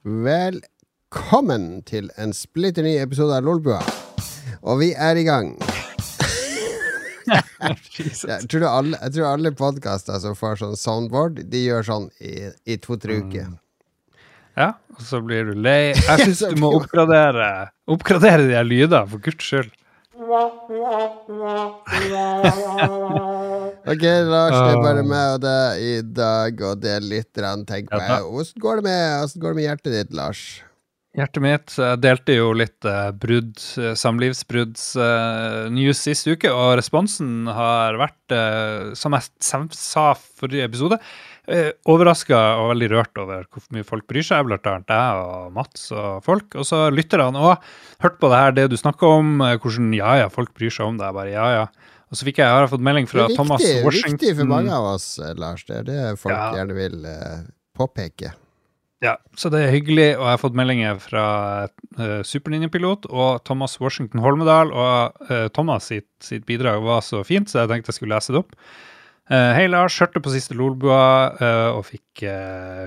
Velkommen til en splitter ny episode av Lolbua. Og vi er i gang. jeg, tror alle, jeg tror alle podkaster som får sånn soundboard, de gjør sånn i, i to-tre uker. Ja, og så blir du lei. Jeg syns du må oppgradere Oppgradere de her lydene, for guds skyld. ok, Lars, det er bare meg og deg i dag, og det er litt tenk på Hvordan går det med, hvordan går det med hjertet ditt, Lars? Hjertet mitt Jeg delte jo litt uh, brudd, uh, samlivsbrudds-news uh, sist uke, og responsen har vært, som jeg sa forrige episode, overraska og veldig rørt over hvor mye folk bryr seg, blant annet deg og Mats og folk. Og så lytterne òg. Hørt på det her, det du snakker om, hvordan ja ja, folk bryr seg om deg. bare ja ja. Og så fikk jeg, jeg har fått melding fra viktig, Thomas Washington. Viktig for mange av oss, Lars. Det er det folk ja. gjerne vil påpeke. Ja, så det er hyggelig, og jeg har fått meldinger fra uh, Superninjapilot og Thomas Washington Holmedal, og uh, Thomas sitt, sitt, bidrag var så fint, så jeg tenkte jeg skulle lese det opp. Uh, Hei, Lars. Hørte på siste Lolbua uh, og fikk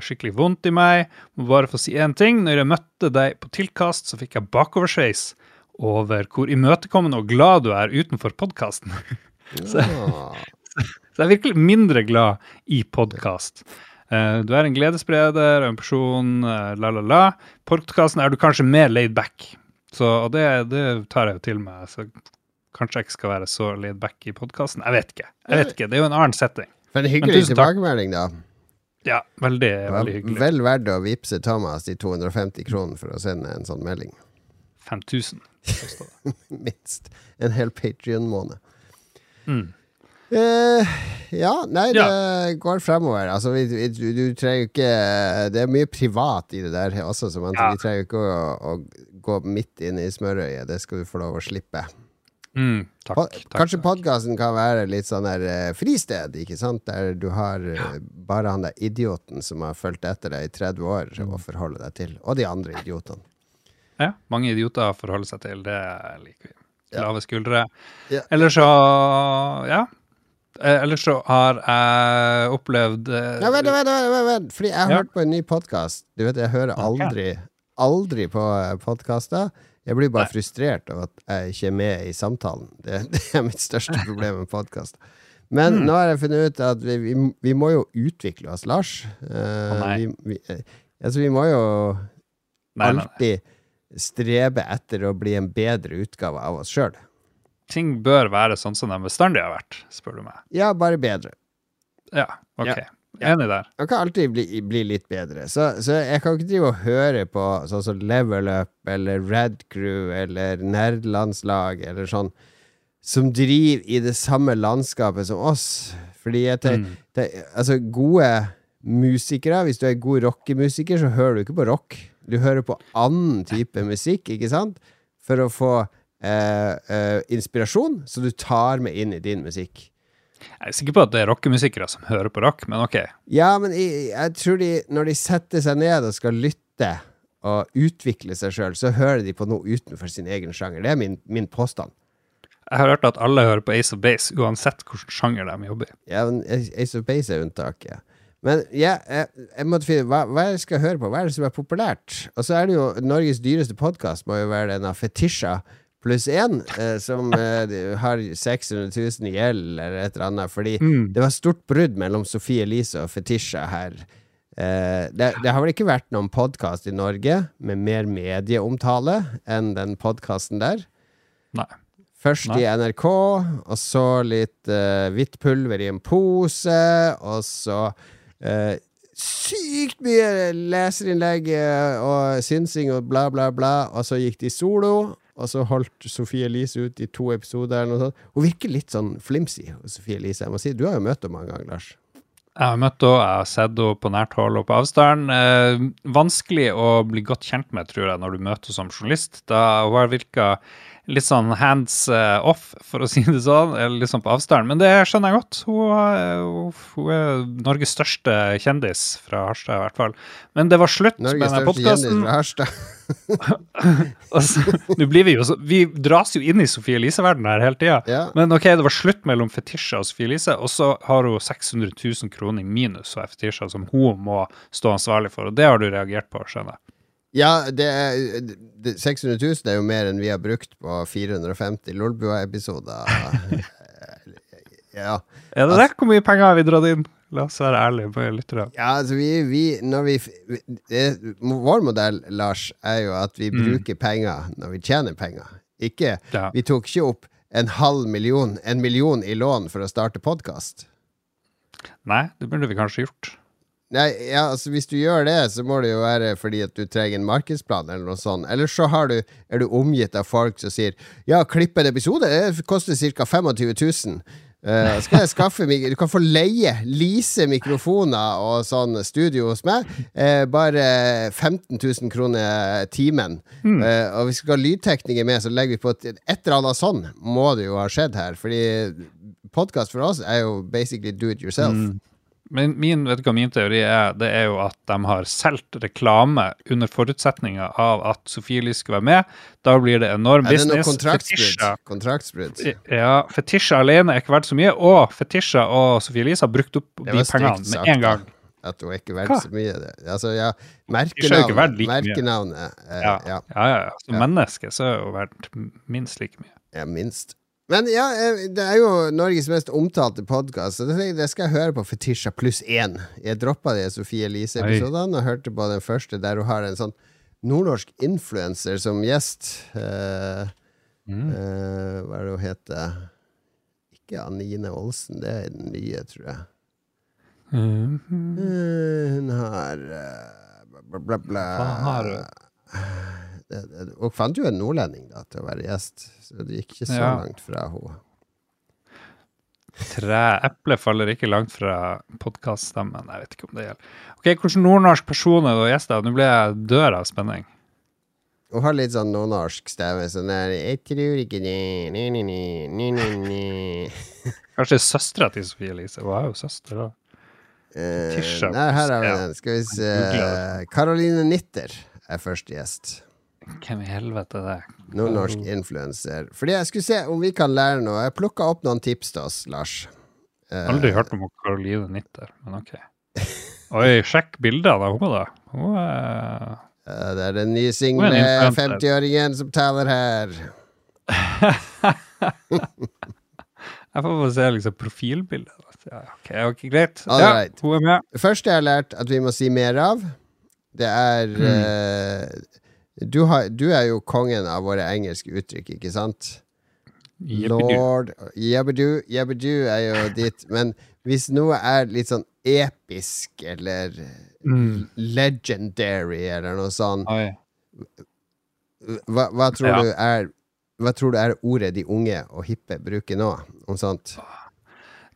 skikkelig vondt i meg. Må bare få si én ting. Når jeg møtte deg på tilkast, så fikk jeg bakoversveis over hvor imøtekommende og glad du er utenfor podkasten. så, så, jeg er virkelig mindre glad i podkast. Uh, du er en gledesspreder, en person, uh, la, la, la. Podkasten er du kanskje mer laid back, så, og det, det, tar jeg jo til meg. Så kanskje jeg ikke skal være så laid back i podkasten. Jeg vet ikke. Jeg vet ikke, Det er jo en annen setting. Men en hyggelig tilbakemelding, da. Ja, veldig, veldig hyggelig. Vel verdt å vippse Thomas de 250 kronene for å sende en sånn melding. 5000. Minst. En hel Patrion-måned. Mm. Uh, ja, nei, det ja. går fremover. Altså, vi, vi, du, du, trenger ikke Det er mye privat i det der også, så man, ja. vi trenger ikke å, å, gå midt inn i smørøyet. Det skal du få lov å slippe. Mm, takk, takk, Kanskje podkasten kan være litt sånn der uh, fristed, ikke sant? Der du har uh, bare han der idioten som har fulgt etter deg i 30 år, mm. å forholde deg til. Og de andre idiotene. Ja, mange idioter forholder seg til. Det liker vi. Lave skuldre. Ja. Eller så Ja, Eller ellers så har jeg opplevd eh, ja, Vent, vent, vent, vent, fordi jeg har ja. hørt på en ny podkast. Du vet, jeg hører aldri, aldri på eh, podkaster. Jeg blir bare Nei. frustrert av at jeg ikke er med i samtalen. Det, det er mitt største problem med podkast. Men mm. nå har jeg funnet ut at vi, vi, vi må jo utvikle oss, Lars. Uh, vi, vi, altså, vi må jo alltid. Strebe etter å bli en bedre utgave av oss sjøl ting bør være sånn som de bestandig har vært, spør du meg. Ja, bare bedre. Ja, ok. Ja. Enig der. Man kan alltid bli, bli litt bedre. Så, så, jeg kan ikke drive og høre på sånn som Level Up eller Red Crew eller Nerdlandslag eller sånn, som driver i det samme landskapet som oss. Fordi jeg tenker mm. det, Altså, gode musikere Hvis du er god rockemusiker, så hører du ikke på rock. Du hører på annen type musikk, ikke sant? For å få eh, eh, inspirasjon så du tar med inn i din musikk. Jeg er sikker på at det er rockemusikere som hører på rock, men ok. Ja, men jeg, jeg tror de, når de setter seg ned og skal lytte og utvikle seg sjøl, så hører de på noe utenfor sin egen sjanger. Det er min, min påstand. Jeg har hørt at alle hører på Ace of Base, uansett hvilken sjanger de jobber i. Ja, men Ace of Base er unntaket. Men ja, jeg, jeg måtte finne hva, hva jeg skal høre på. Hva er det som er populært? Og så er det jo Norges dyreste podkast, må jo være den av Fetisha pluss én, eh, som eh, har 600 000 i gjeld eller et eller annet. Fordi mm. det var stort brudd mellom Sofie Elise og Fetisha her. Eh, det, det, har vel ikke vært noen podkast i Norge med mer medieomtale enn den podkasten der? Nei. Først Nei. i NRK, og så litt uh, hvitt pulver i en pose, og så uh, sykt mye leserinnlegg og synsing og bla, bla, bla, og så gikk de solo, og så holdt Sofie Elise ut i to episoder. eller noe sånt. Hun virker litt sånn flimsy, Sofie Elise. Jeg må si, Du har jo møtt henne mange ganger, Lars. Jeg har møtt henne, jeg har sett henne på nært hold og på avstand. Eh, vanskelig å bli godt kjent med, tror jeg, når du møter henne som journalist. Da hun har virka litt sånn hands eh, off, for å si det sånn, eller litt sånn på avstand. Men det skjønner jeg godt. Hun, hun er Norges største kjendis fra Harstad, i hvert fall. Men det var slutt Norges med denne podkasten. Harstad. Nå blir vi jo så Vi dras jo inn i Sofie Elise-verdenen her hele tida. Ja. Men ok, det var slutt mellom Fetisha og Sofie Elise, og så har hun 600 000 kroner i minus og er Fetisha som hun må stå ansvarlig for, og det har du reagert på, skjønner jeg. Ja, det er, det, 600 000 er jo mer enn vi har brukt på 450 Lolbua-episoder. ja. Er det det? Hvor mye penger har vi dratt inn? La oss være ærlige på lytterne. Ja, altså vi, vi, når vi det, Vår modell, Lars, er jo at vi Mm. bruker penger når vi tjener penger. Ikke Ja. Vi tok ikke opp en halv million, en million i lån for å starte podkast. Nei, det burde vi kanskje gjort. Nei, ja, altså Hvis du gjør det, så må det jo være fordi at du trenger en markedsplan, eller noe sånt. Eller så har du, er du omgitt av folk som sier Ja, klipp en episode det koster ca. 25 000. Uh, skal jeg skaffe Du kan få leie, lease mikrofoner og sånn studio hos meg. Uh, bare 15 000 kroner timen. Eh, og hvis vi skal ha lydtekniker med, så legger vi på et, et eller annet sånn. Må det jo ha skjedd her. Fordi podkast for oss er jo basically do it yourself. Men min, vet du hva min teori er? Det er jo at de har solgt reklame under forutsetninga av at Sofie Elise skal være med. Da blir det enorm Er det noe business. kontraktsbrudd? Kontraktsbrudd? ja, Fetisha alene er ikke verdt så mye, og Fetisha og Sofie Elise har brukt opp de pengene med en gang. At hun er ikke verdt Hva? så mye. Det. Altså, ja, er merkenavnet, like merkenavnet eh, Ja, ja. ja, ja. ja. Som menneske så er hun verdt minst like mye. ja, minst. Men ja, eh, det er jo Norges mest omtalte podkast, så det, skal jeg høre på Fetisha pluss én. Jeg droppa de Sofie Elise-episodene og hørte på den første der hun har en sånn nordnorsk influenser som gjest. Uh, Mm. uh, hva er det hun heter? Ikke Anine Olsen, det er den nye, tror jeg. Mm. Uh, hun har bla, bla, bla. Hva har hun? Og fant jo en nordlending da til å være gjest, så det gikk ikke så Ja. langt fra henne. Tre eple faller ikke langt fra podkaststemmen. Jeg vet ikke om det gjelder. Ok, Hvilken nordnorsk person er du gjest av? Nå blir jeg dør av spenning. Hun har litt sånn nordnorsk stemme. Sånn der 'Jeg tror ikke det ni, ni, ni, ni, ni. Kanskje søstera til Sofie Elise. Hun er jo søster da. Uh, Nei, her har vi den. Skal vi se Karoline Nitter er første gjest. Hvem i helvete er det? Nordnorsk influenser. Fordi jeg skulle se om vi kan lære noe. Jeg plukka opp noen tips til oss, Lars. Eh, Aldri hørt om Karoline Nitter, men ok. Oi, sjekk bildet av henne, da. Hun er uh, det er den nye single er en influencer. 50-åringen som taler her. Jeg får bare se liksom profilbildet. Ja, ok, ok, greit. All Ja, right. hun er med. Det første jeg har lært at vi må si mer av, det er mm. eh, du, har, du er jo kongen av våre engelske uttrykk, ikke sant? Lord Jabbedu, Jabbedu er jo ditt, men hvis noe er litt sånn episk eller Mm. legendary eller noe sånt hva, hva tror Ja. du er hva tror du er ordet de unge og hippe bruker nå om sånt?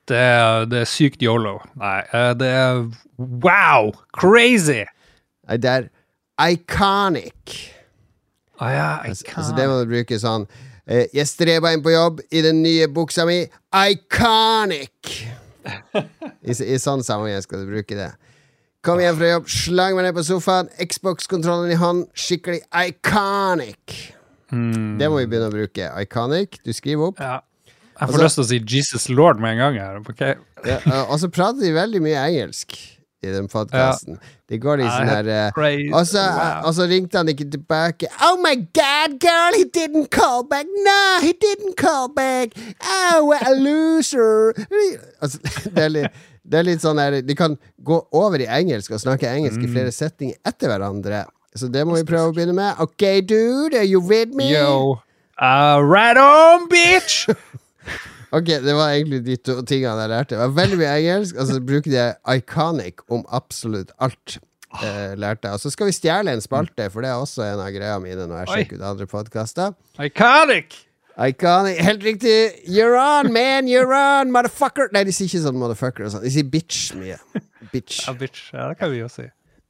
Det er, det er sykt yolo. Nei, eh, det er wow! Crazy! Nei, Det er iconic. Å ja, iconic. Altså, altså det må du bruke sånn eh, Jeg streba inn på jobb i den nye buksa mi. Iconic! I, I sånn sammenheng skal du bruke det. Kom hjem fra jobb, slang meg ned på sofaen, Xbox-kontrollen i hånd. Skikkelig iconic! Mm, Det må vi begynne å bruke. Iconic. Du skriver opp. ja. Jeg får også, lyst til å si Jesus Lord med en gang her. Okay. Ja, og så prater de veldig mye engelsk i den podkasten. De går i sånn her eh, Og så, Wow. ringte han ikke tilbake. Oh my god, girl, he didn't call back. No, he didn't call back. Oh, what a loser. Altså, det, er litt, det er litt sånn her De kan gå over i engelsk og snakke engelsk Mm. i flere setninger etter hverandre. Så det må vi prøve å begynne med. OK, dude, are you with me? Yo. Uh, right on, bitch! Ok, det var egentlig de to tingene jeg lærte. Det var veldig mye engelsk, og så bruker de iconic om absolutt alt. Eh, lærte. Og så skal vi stjele en spalte, for det er også en av greia mine når jeg sjekker ut andre podkaster. Iconic! Iconic, Helt riktig! You're on, man! You're on, motherfucker! Nei, de sier ikke sånn motherfucker sånn. De sier bitch mye. Bitch. Ja, bitch. Ja, det kan vi jo si.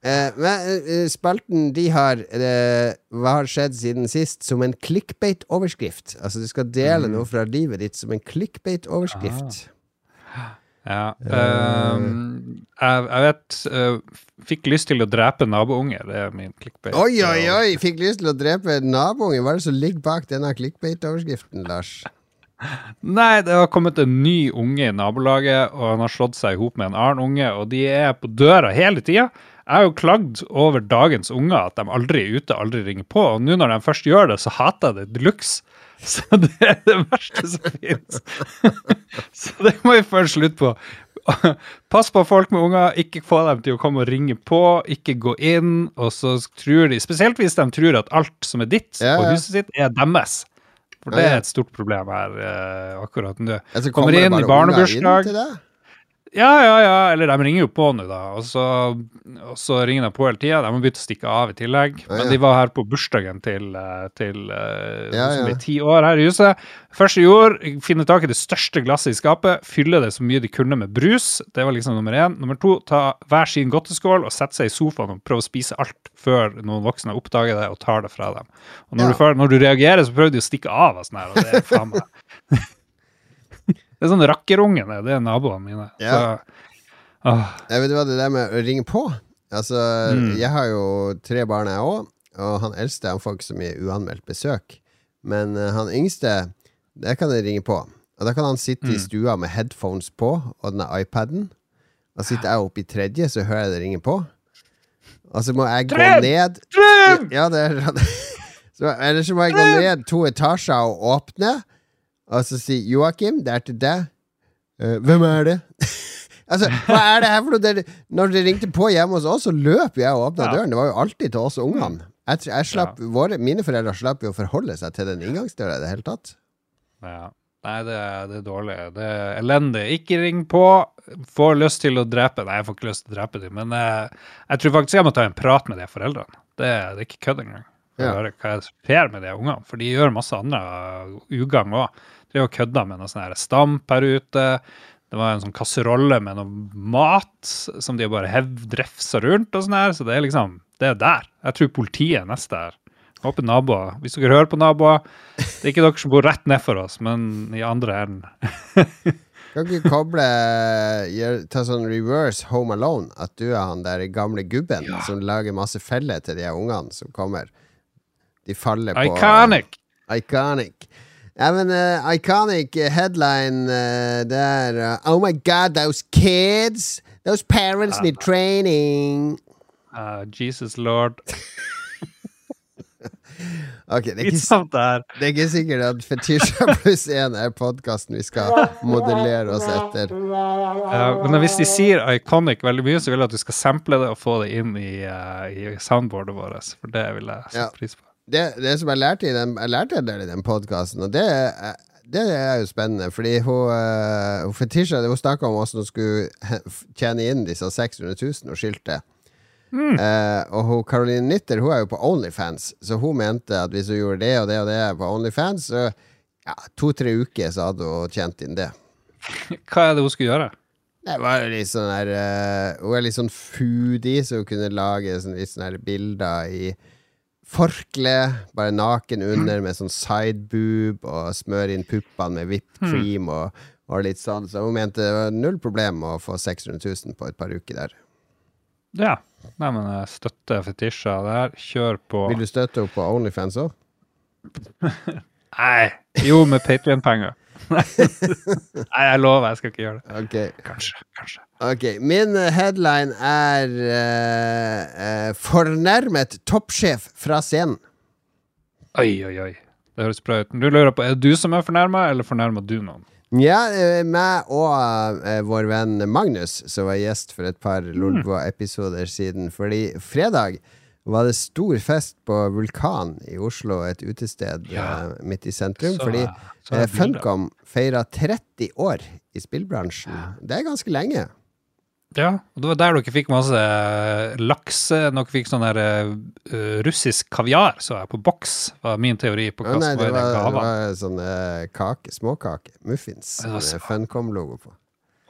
Eh, men eh, spalten de har eh, Hva har skjedd siden sist? Som en clickbait-overskrift. Altså du skal dele noe fra livet ditt som en clickbait-overskrift. Ja. Uh, jeg, jeg vet uh, Fikk lyst til å drepe nabounge. Det er min clickbait. Oi, oi, oi! Fikk lyst til å drepe nabounge Hva er det som ligger bak denne clickbait-overskriften, Lars? Nei, det har kommet en ny unge i nabolaget, og han har slått seg i hop med en annen unge, og de er på døra hele tida. Jeg har jo klagd over dagens unger at de aldri er ute, aldri ringer på. Og nå når de først gjør det, så hater jeg det de luxe. Så det er det verste som finnes. Så det må vi få en slutt på. Pass på folk med unger, ikke få dem til å komme og ringe på, ikke gå inn. Og så tror de, spesielt hvis de tror at alt som er ditt Ja, på huset sitt, er deres. For det er et stort problem her eh, akkurat nå. Altså, Kommer det inn i barnebursdag. Ja, ja, ja. Eller de ringer jo på nå, da. Og så, og så ringer de på hele tida. De har begynt å stikke av i tillegg. Ja, ja. Men de var her på bursdagen til, eh, til eh, Ja, som ja. blir ti år her i huset. Første jord, finne tak i det største glasset i skapet, fylle det så mye de kunne med brus. Det var liksom nummer én. Nummer to, ta hver sin godteskål og sette seg i sofaen og prøve å spise alt før noen voksne oppdager det og tar det fra dem. Og når, Ja. du, når du reagerer, så prøver de å stikke av. Og sånn her, og det er faen meg Det er sånn rakkerungene, det er naboene mine. Ja. Så, åh, Jeg vet du hva det der med å ringe på Altså, Mm. jeg har jo tre barn jeg òg, og han eldste han får ikke så mye uanmeldt besøk. Men uh, han yngste, der kan jeg ringe på. Og da kan han sitte Mm. i stua med headphones på og denne iPaden. Og sitter jeg oppe i tredje, så hører jeg det ringe på. Og så må jeg gå Trym! ned Trym! Ja, det er så, Eller så må jeg gå ned to etasjer og åpne, og så si 'Joakim, det er til deg'. Uh, hvem er det? altså, hva er det her for noe? Det, når det ringte på hjemme hos oss, så løp jeg og åpna Ja. døren. Det var jo alltid til oss ungene. Jeg, jeg slapp, våre, mine foreldre slapp jo å forholde seg til den inngangsdøra i det hele tatt. Ja. Nei, det det er dårlig. Det er elendig. Ikke ring på. Får lyst til å drepe Nei, jeg får ikke lyst til å drepe dem, men eh, jeg tror faktisk jeg må ta en prat med de foreldrene. Det, det er ikke kødd engang. For Ja. hva som skjer med de ungene. For de gjør masse andre ugagn òg. De og kødda med noe sånn stamp her ute. Det var en sånn kasserolle med noe mat som de bare hev drefsa rundt og sånn her. Så det er liksom Det er der. Jeg tror politiet er neste her. Håper naboer. Hvis dere hører på naboer, det er ikke dere som bor rett nedfor oss, men i andre enden. Kan ikke koble Ta sånn reverse Home Alone. At du er han der gamle gubben som lager masse feller til de ungene som kommer. De faller på Iconic! Iconic. Ja, men uh, iconic headline uh, der uh, Oh my god, those kids! Those parents need training. Uh, Jesus lord. Ok, det er ikke, det er ikke sikkert at Fetisha pluss én er podkasten vi skal modellere oss etter. Men hvis de sier iconic veldig mye, så vil jeg at du skal sample det og få det inn i, i soundboardet vårt. For det vil jeg Ja. pris på. Det, det som jeg lærte i den, jeg lærte en del i den podkasten, og det, er- det er jo spennende, fordi hun, uh, hun Fetisha hun snakka om hvordan hun skulle tjene inn disse 600 000 og skilte. Uh, og hun Caroline Nitter hun er jo på Onlyfans, så hun mente at hvis hun gjorde det og det og det på Onlyfans, så ja, to-tre uker så hadde hun tjent inn det. Hva er det hun skulle gjøre? Det var jo litt sånn der uh, Hun er litt sånn foodie, så hun kunne lage sånn, litt sånne her bilder i forkle, bare naken under med sånn sideboob, og smøre inn puppene med whipped cream og, og litt sånn. Så hun mente det var null problem å få 600 000 på et par uker der. Ja. Nei, men jeg støtter fetisja der. Kjør på. Vil du støtte henne på Onlyfans òg? Nei. Jo, med Patrion-penger. Nei, jeg lover, jeg skal ikke gjøre det. Ok. Kanskje. Kanskje. Ok, Min eh, headline er uh, uh, 'Fornærmet toppsjef fra scenen'. Oi, oi, oi. Det høres bra ut. Du lurer på, Er det du som er fornærma, eller fornærma du noen? Ja, meg og uh, vår venn Magnus, som var gjest for et par Lolbua-episoder siden. Fordi fredag var det stor fest på Vulkan i Oslo, et utested Ja. eh, midt i sentrum. Så- fordi eh. Funcom feira 30 år i spillbransjen. Det er ganske lenge. Ja, og det var der dere fikk masse lakse Dere fikk sånn der uh, russisk kaviar, så jeg, på boks, var min teori på hva som var i den gava. det var sånne kake, småkake, muffins, med Funcom-logo på.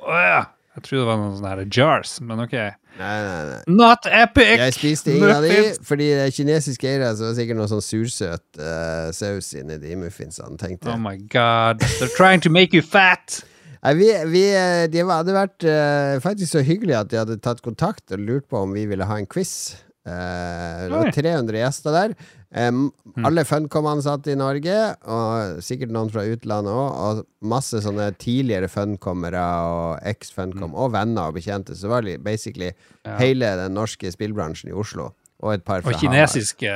Å ja! Jeg trodde det var noen sånne her jars, men ok. Nei, nei, nei. Not epic! Jeg spiste ingen av de, fordi det er kinesiske eiere, så var det sikkert noe sånn sursøt uh, saus inni de muffinsene, tenkte jeg. Oh my god. They're trying to make you fat! Nei, vi, vi, eh, de hadde vært uh, faktisk så hyggelig at de hadde tatt kontakt og lurt på om vi ville ha en quiz. Uh, det var 300 gjester der. Mm. Alle Funcom-ansatte i Norge, og sikkert noen fra utlandet òg. Og masse sånne tidligere Funcommere og eks-Funcom, og venner og bekjente. Så var det basically Mm. Ja. hele den norske spillbransjen i Oslo. Og et par fra Og kinesiske,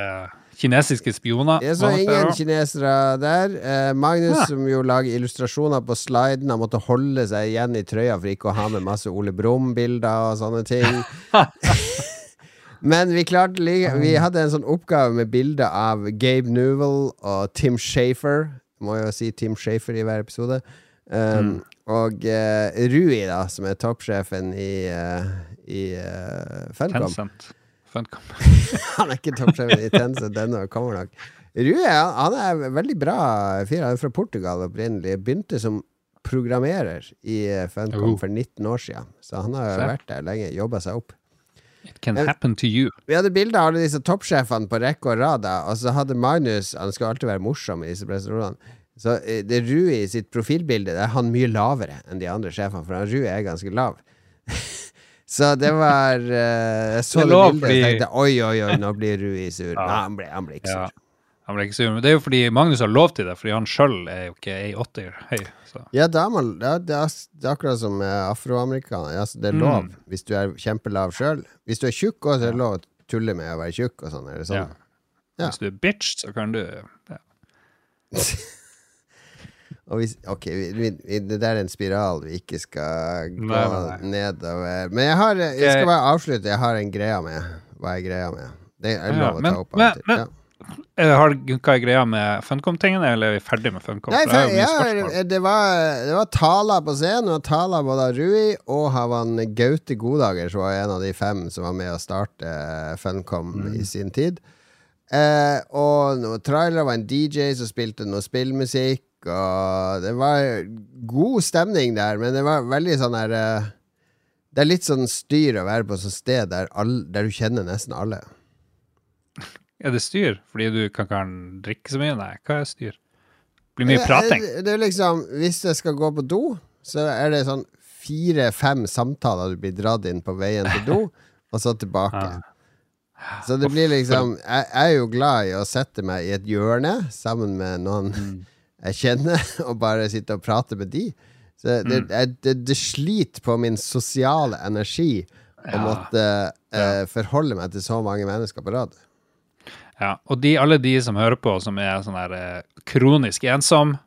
kinesiske spioner. Jeg så der ingen kinesere der. Eh, Magnus, Ja. som jo lager illustrasjoner på sliden, han måtte holde seg igjen i trøya for ikke å ha med masse Ole Brumm-bilder og sånne ting. Men vi klarte Vi hadde en sånn oppgave med bilder av Gabe Newell og Tim Shafer. Må jo si Tim Shafer i hver episode. Um, Og uh, Rui, da, som er toppsjefen i, uh, i uh, Funcom. Tencent. Funcom. Han er ikke toppsjefen i Tencent ennå, kommer nok. Rui han han er en veldig bra fyr. Han er fra Portugal opprinnelig. Begynte som programmerer i Funcom Oh. for 19 år siden. Så han har jo vært der lenge. Jobba seg opp. It can happen to you. Vi hadde bilde av disse toppsjefene på rekke og rad, og så hadde Magnus Han skal alltid være morsom i disse presentasjonene. Så det det Rui sitt profilbilde Det er han mye lavere enn de andre sjefene, for han Rui er ganske lav. så det var eh, Jeg så Det det, bildet og tenkte oi, oi, oi, nå blir Rui sur. Ja. Nei, han ble, han ble ikke Ja. sur. Han ble ikke sur. Men det er jo fordi Magnus har lov til det, fordi han sjøl er jo ikke 1,80 høy. Så. Ja, da er man, det, er, det er akkurat som Afroamerikaner, afroamerikanere. Det er Mm. lov hvis du er kjempelav sjøl. Hvis du er tjukk òg, så er det lov å tulle med å være tjukk og sånn. Sånn? Ja. Ja. Hvis du er bitch, så kan du ja. Hvis, ok, vi, vi, det der er en spiral vi ikke skal gå Nei, nei, nei. nedover. Men jeg, har, jeg skal bare avslutte. Jeg har en greie med hva er greia med. Det er lov å ta opp men- men- Har, hva er greia med Funcom-tingene, eller er vi ferdig med Funcom? Nei, For ja, det, var, det var taler på scenen. Og taler både av Rui og av han Gaute Godager, som var en av de fem som var med å starte Funcom Mm. i sin tid. Eh, og noen trailer var en DJ som spilte noe spillmusikk, og det var god stemning der, men det var veldig sånn der eh, Det er litt sånn styr å være på et sånt sted der, all, der du kjenner nesten alle. Er det styr? Fordi du kan, ikke drikke så mye? Nei, hva er styr? Blir mye prating. Det, det er liksom Hvis jeg skal gå på do, så er det sånn fire-fem samtaler du blir dratt inn på veien til do, og så tilbake. Ah. Så det blir liksom jeg, jeg er jo glad i å sette meg i et hjørne sammen med noen Mm. jeg kjenner, og bare sitte og prate med de. Så det, Mm. jeg, det, det sliter på min sosiale energi å måtte eh, forholde meg til så mange mennesker på rad. Ja, og de, alle de som hører på, som er sånn her eh, kronisk ensom,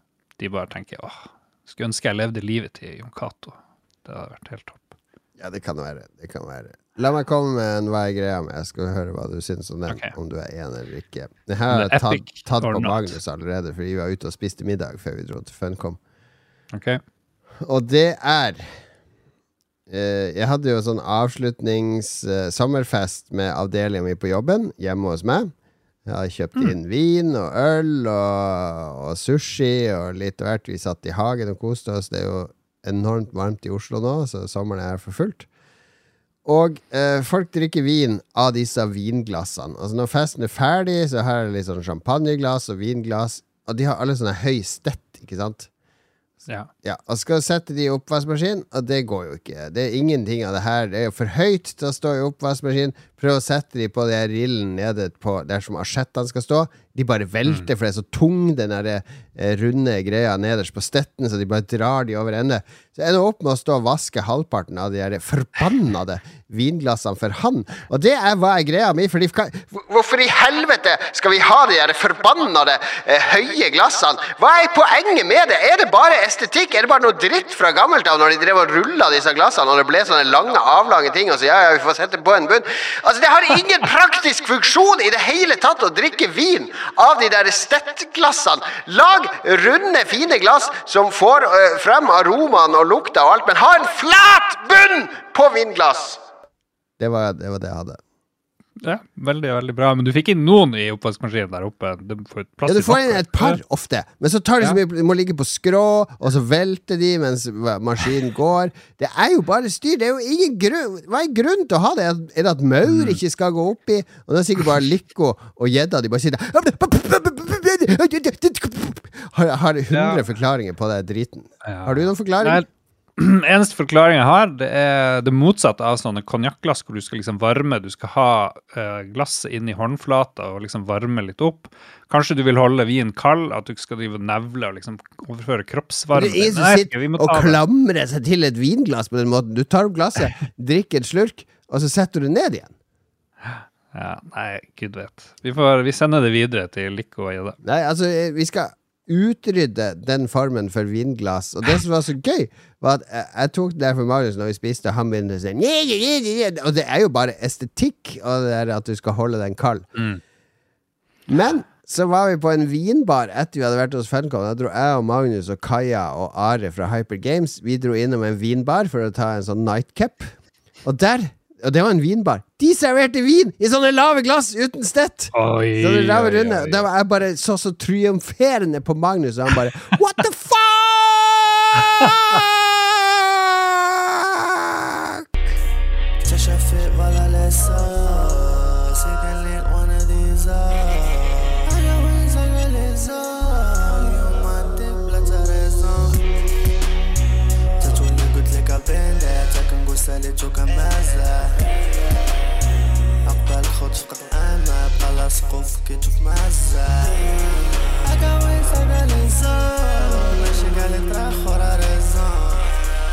de bare tenker åh, skulle ønske jeg levde livet til Jon Cato. Det hadde vært helt topp. Ja, det kan være. Det kan være. La meg komme med en hva er greia med. Jeg skal høre hva du syns om den. Okay. Om du er enig eller ikke. Det her har jeg tatt, tatt på. Magnus allerede, fordi vi var ute og spiste middag før vi dro til Funcom. Ok? Og det er eh, Jeg hadde jo sånn avslutnings-sommerfest med avdelinga mi på jobben hjemme hos meg. Jeg hadde kjøpt Mm. inn vin og øl og, og sushi og litt av hvert. Vi satt i hagen og koste oss. Det er jo enormt varmt i Oslo nå, så sommeren er her for fullt. Og eh, folk drikker vin av disse vinglassene. Altså Når festen er ferdig, så her er det litt sånn champagneglass og vinglass. Og de har alle sånne høy stett, ikke sant? Ja. Ja, og skal sette de i oppvaskmaskin, og det går jo ikke. Det er ingenting av det her. Det er jo for høyt til å stå i oppvaskmaskin. Prøv å sette de på de her rillen nede på der som asjettene skal stå. De bare velter, for det er så tung, den der eh, runde greia nederst på stetten, så de bare drar de over ende. Så ender du opp med å stå og vaske halvparten av de her forbannede vinglassene for han. Og det er hva er greia mi, for kan Hvorfor i helvete skal vi ha de der forbannede eh, høye glassene? Hva er poenget med det? Er det bare estetikk? Er det bare noe dritt fra gammelt av når de drev og rulla disse glassene, og det ble sånne lange, avlange ting, og så ja, ja, vi får sette på en bunn? Altså, det har ingen praktisk funksjon i det hele tatt å drikke vin av de der stettglassene. Lag runde, fine glass som får øh, frem aromaen og lukta og alt, men ha en flat bunn på vinglass! Det var, det var det jeg hadde. Ja, veldig, veldig bra. Men du fikk inn noen i oppvaskmaskinen der oppe. Du får Ja, du får inn et par ofte, men så tar de så mye De må ligge på skrå, og så velter de mens maskinen går. Det er jo bare styr. Det er jo ingen grunn Hva er grunnen til å ha det? Er er det at maur ikke skal gå oppi? Og det er sikkert bare Lico og gjedda de bare sitter Har, har 100 Ja. forklaringer på den driten. Har du noen forklaring? Nei, eneste forklaring jeg har, det er det motsatte av sånne konjakkglass hvor du skal liksom varme. Du skal ha eh, glasset inn i håndflata og liksom varme litt opp. Kanskje du vil holde vinen kald, at du ikke skal drive og nevle og liksom overføre kroppsvarme. Det er som sitter og ta det. klamrer seg til et vinglass på den måten. Du tar opp glasset, drikker en slurk, og så setter du det ned igjen. Ja, nei, gud vet. Vi, får, vi sender det videre til Lico og Ida. Nei, altså, eh, vi skal utrydde den formen for vinglass. Og det som var så gøy, var at jeg, jeg tok det for Marius når vi spiste, og han begynte å si «Nye, nye, nye», Og det er jo bare estetikk, og det der at du skal holde den kald. Mm. Men så var vi på en vinbar etter vi hadde vært hos Funcom. Da dro jeg og Magnus og Kaja og Are fra Hyper Games Vi dro innom en vinbar for å ta en sånn nightcap. Og der Og det var en vinbar. De serverte vin i sånne lave glass uten stett! Oi, Så det rave oi, runde. Da var jeg bare så så triumferende på Magnus, og han bare What the fuck?!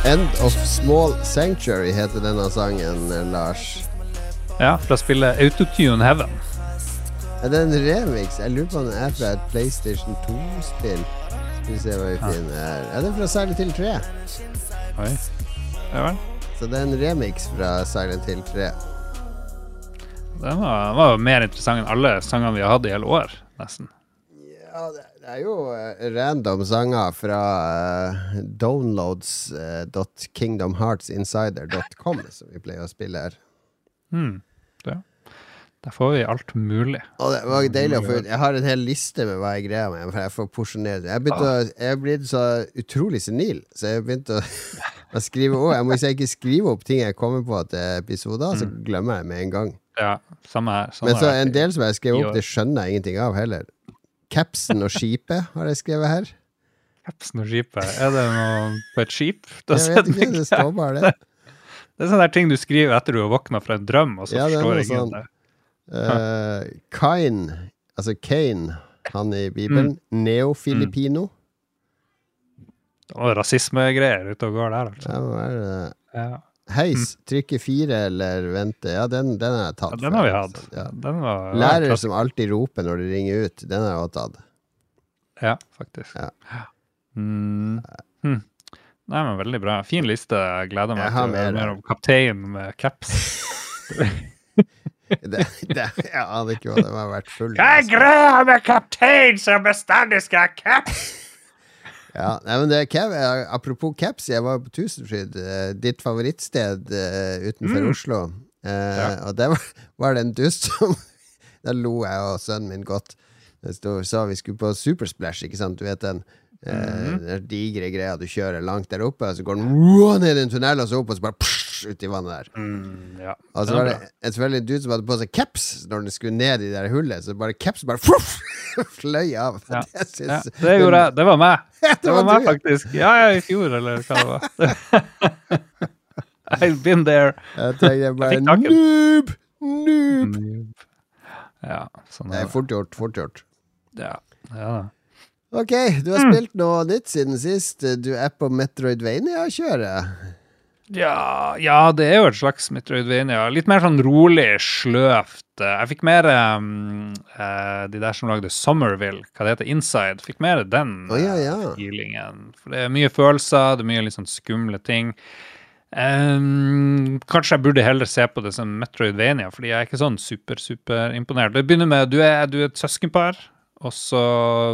End of Small Sanctuary heter denne sangen, eh, Lars. Ja, fra spillet Autotune Heaven. Er det en remix? Jeg lurer på om den er fra et PlayStation 2-spill. Skal vi se hva vi finner her. Er det fra Silent Hill 3? Oi. Ja vel. Så det er en remix fra Silent Hill 3. Den var, var jo mer interessant enn alle sangene vi har hatt i hele år, nesten. Ja, det, det er jo eh, random sanger fra uh, downloads.kingdomheartsinsider.com som vi pleier å spille her. Mm, det. Der får vi alt mulig. Og det var deilig å få ut. Jeg har en hel liste med hva jeg greier meg for jeg får porsjonere det. Jeg, er blitt så utrolig senil, så jeg begynte å, å skrive ord. Jeg må ikke skrive opp ting jeg kommer på til episoder, så glemmer jeg med en gang. Ja, samme her. Samme Men så en del som jeg skrev opp, det skjønner jeg ingenting av heller. Capsen og skipet har jeg skrevet her. Capsen og skipet. Er det noe på et skip? Da Jeg vet ikke, det står bare det. Det er sånne der ting du skriver etter du har våkna fra en drøm, og så Ja, forstår jeg sånn. det. Uh, Kain, altså Kane, han i Bibelen. Mm. Neofilipino. Og rasismegreier ute og går der, altså. Ja, det er uh, Ja. Heis, trykke fire eller vente. Ja, den, den har jeg tatt. Ja, den har vi hatt. altså. Ja. Den var, var Lærer som alltid roper når de ringer ut. Den har jeg også tatt. Ja, faktisk. Ja. Mm. Hm. Nei, men veldig bra. Fin liste. Jeg gleder meg til mer mer om kaptein med caps. Det, det, jeg aner ikke hva den har vært full Hva er av. greia med kaptein som bestandig skal ha caps? Ja, nei, men det Kev, apropos caps, jeg var på Tusenfryd, eh, ditt favorittsted eh, utenfor Mm. Oslo. Eh, Ja. Og der var, var det en dust som Da lo jeg og sønnen min godt. Det stod, sa vi skulle på Supersplash, ikke sant? Du vet den, eh, Mhm. digre greia du kjører langt der oppe, og så går den ned i en tunnel, og så opp, og så bare psh, ut i vannet der. Mm, ja. Og så var det en selvfølgelig dude som hadde på seg caps når den skulle ned i det der hullet, så bare caps bare fuff, fløy av. Ja. Det, Ja, det gjorde jeg. Det var meg. det, Det var meg, faktisk. Ja, ja, i fjor, eller hva det var. I've been there. Jeg tenkte bare tak noob! Noob! Ja, sånn Det er fort gjort, fort gjort. Ja, ja da. Ok, du har Mm. spilt noe nytt siden sist. Du er på Metroidvania-kjøret. Ja, ja, det er jo et slags Metroidvania. Litt mer sånn rolig, sløvt. Jeg fikk mer um, uh, de der som lagde Somerville, hva det heter, Inside. Fikk mer den oh, ja, ja. eh, feelingen. For det er mye følelser, det er mye litt sånn skumle ting. Um, kanskje jeg burde heller se på det som Metroidvania, fordi jeg er ikke sånn super, super imponert. Det begynner med du er, du er et søskenpar, og så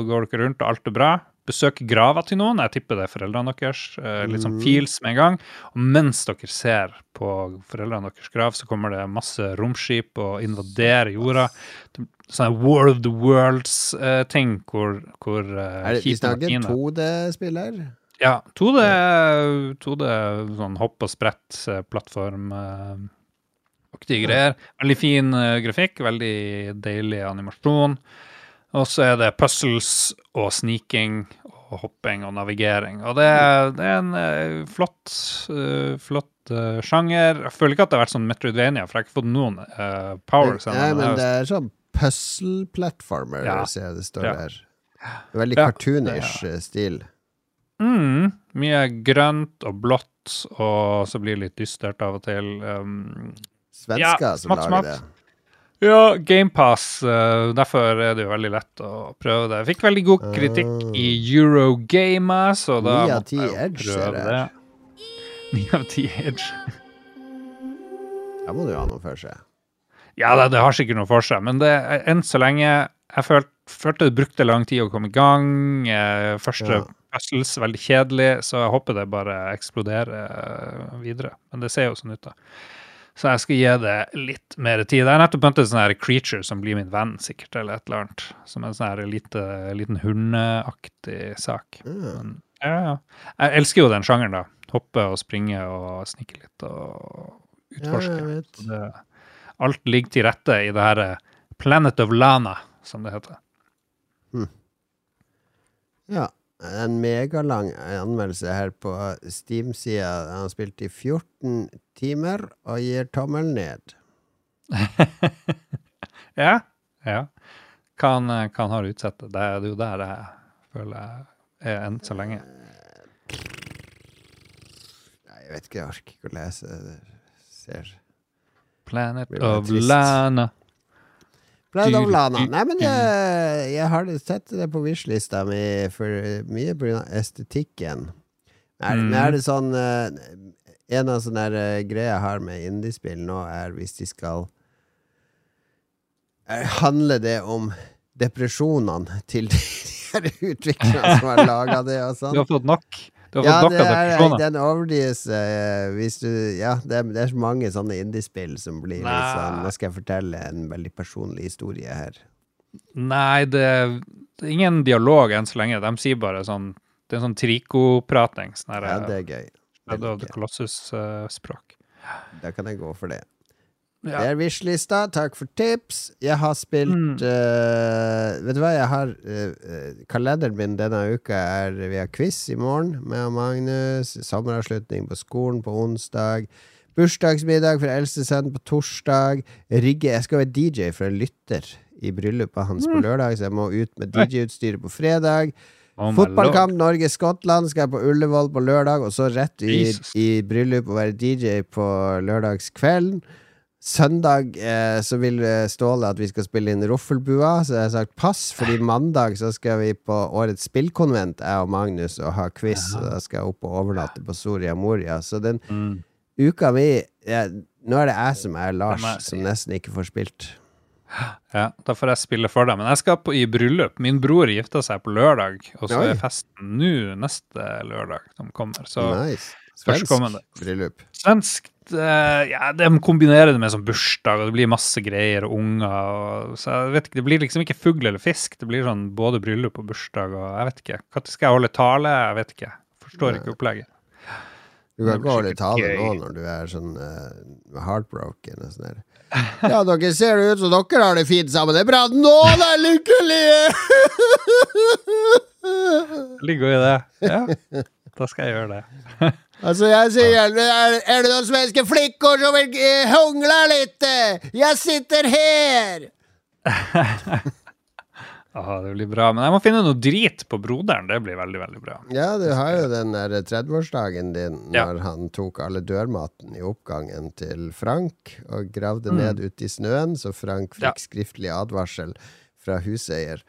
går dere rundt, og alt er bra. Besøk grava til noen. Jeg tipper det er foreldrene deres. eh, litt sånn feels med en gang. Og mens dere ser på foreldrene deres grav, så kommer det masse romskip og invaderer jorda. Sånn War of the Worlds-ting hvor, hvor eh, Er det, vi skipene snakker 2D-spiller? ja, 2D, 2D sånn hopp og sprett eh, plattform eh, aktige greier. Veldig fin eh, grafikk, veldig deilig animasjon. Og så er det puzzles og sniking og hopping og navigering. Og det, er- det er en eh, flott, eh, flott eh, sjanger. Jeg føler ikke at det har vært sånn Metroidvania, for jeg har ikke fått noen uh, powers Nei, men det er sånn puzzle-platformer, Ja. ser jeg det står Ja. der. Veldig Ja, cartoonish ja. stil. mm, mye grønt og blått, og så blir det litt dystert av og til. Um, Svensker Ja, som lager det. Ja, GamePass. Uh, derfor er det jo veldig lett å prøve det. Jeg fikk veldig god kritikk Ah. i Eurogame, så da måtte jeg jo prøve det. Ni av ti Edge. Da må du ha noe for seg. Ja, det, det har sikkert noe for seg, men det enn så lenge Jeg følte, følte det brukte lang tid å komme i gang. Eh, første Ja. puzzles veldig kjedelig, så jeg håper det bare eksploderer eh, videre. Men det ser jo sånn ut, da. Så jeg skal gi det litt mer tid. Jeg har nettopp møtt en sånn creature som blir min venn, sikkert, eller et eller annet. Som en sånn lite, liten hundeaktig sak. Men, ja, ja. Jeg elsker jo den sjangeren, da. Hoppe og springe og snike litt og utforske. Ja, det, alt ligger til rette i det her eh, Planet of Lana, som det heter. Ja. En megalang anmeldelse her på Steam-sida. Han har spilt i 14 timer og gir tommel ned. Ja, ja. Kan, kan ha utsatt det. Det er jo der jeg føler jeg er enn så lenge. Nei, jeg vet ikke, jeg orker ikke å lese. Det ser Planet of. Lana. Planet of Lana. Nei, men jeg, jeg har sett det på wishlista mi for mye pga. estetikken. Er, Men er det sånn eh, En av sånne eh, greier jeg har med indiespill nå, er hvis de skal handle Handler det om depresjonene til de her utviklerne som har laga det og sånn? Du har fått nok. Du har Ja, fått det nok av er, depresjoner. den overdrives eh, hvis du Ja, det er, det er så mange sånne indiespill som blir litt Nei. sånn Nå skal jeg fortelle en veldig personlig historie her. Nei, det er det er ingen dialog enn så lenge. De sier bare sånn Det er sånn trikoprating. Sånn Ja, eh, det er gøy. Det Shadow of the. Colossus-språk. Da kan jeg gå for det. Ja. Det er Wish-lista. Takk for tips. Jeg har spilt Mm. uh, Vet du hva, jeg har eh, Kalenderen min denne uka er Vi har quiz i morgen med Magnus. Sommeravslutning på skolen på onsdag. Bursdagsmiddag for eldste sønn på torsdag. Rigge Jeg skal være DJ for en lytter i bryllupet hans Mm. på lørdag, så jeg må ut med DJ-utstyret på fredag. Oh Fotballkamp Norge-Skottland skal jeg på Ullevål på lørdag, og så rett i, i bryllup og være DJ på lørdagskvelden. Søndag eh, så vil eh, Ståle at vi skal spille inn Roffelbua, så jeg har sagt pass, fordi mandag så skal vi på årets spillkonvent, jeg og Magnus, og ha quiz, og da skal jeg opp og overnatte på Soria Moria. Så den Mm. uka mi ja, Nå er det jeg som er jeg Lars, er, som nesten ikke får spilt. Ja, da får jeg spille for deg. Men jeg skal på, i bryllup. Min bror gifta seg på lørdag, og så Oi. er festen nå neste lørdag som kommer. Så nice. Svensk bryllup. svensk uh, Ja, de kombinerer det med sånn bursdag, og det blir masse greier og unger. Og, så jeg vet ikke, Det blir liksom ikke fugl eller fisk. Det blir sånn både bryllup og bursdag og jeg vet ikke. Når skal jeg holde tale? Jeg vet ikke. Forstår ikke opplegget. Du kan ikke holde tale nå når du er sånn uh, heartbroken og sånn der. Ja, dere ser ut som dere har det fint sammen. Det er bra at noen er lykkelige! Ligger jo i det. Ja, da skal jeg gjøre det. altså, jeg sier er, er det noen svenske flikker som vil hungle hungla litt? Jeg sitter her! Ah, det blir bra. Men jeg må finne noe drit på broderen. Det blir veldig, veldig bra. Ja, du har jo den der 30-årsdagen din Ja. når han tok alle dørmaten i oppgangen til Frank og gravde Mm. ned ute i snøen, så Frank fikk Ja. skriftlig advarsel fra huseier.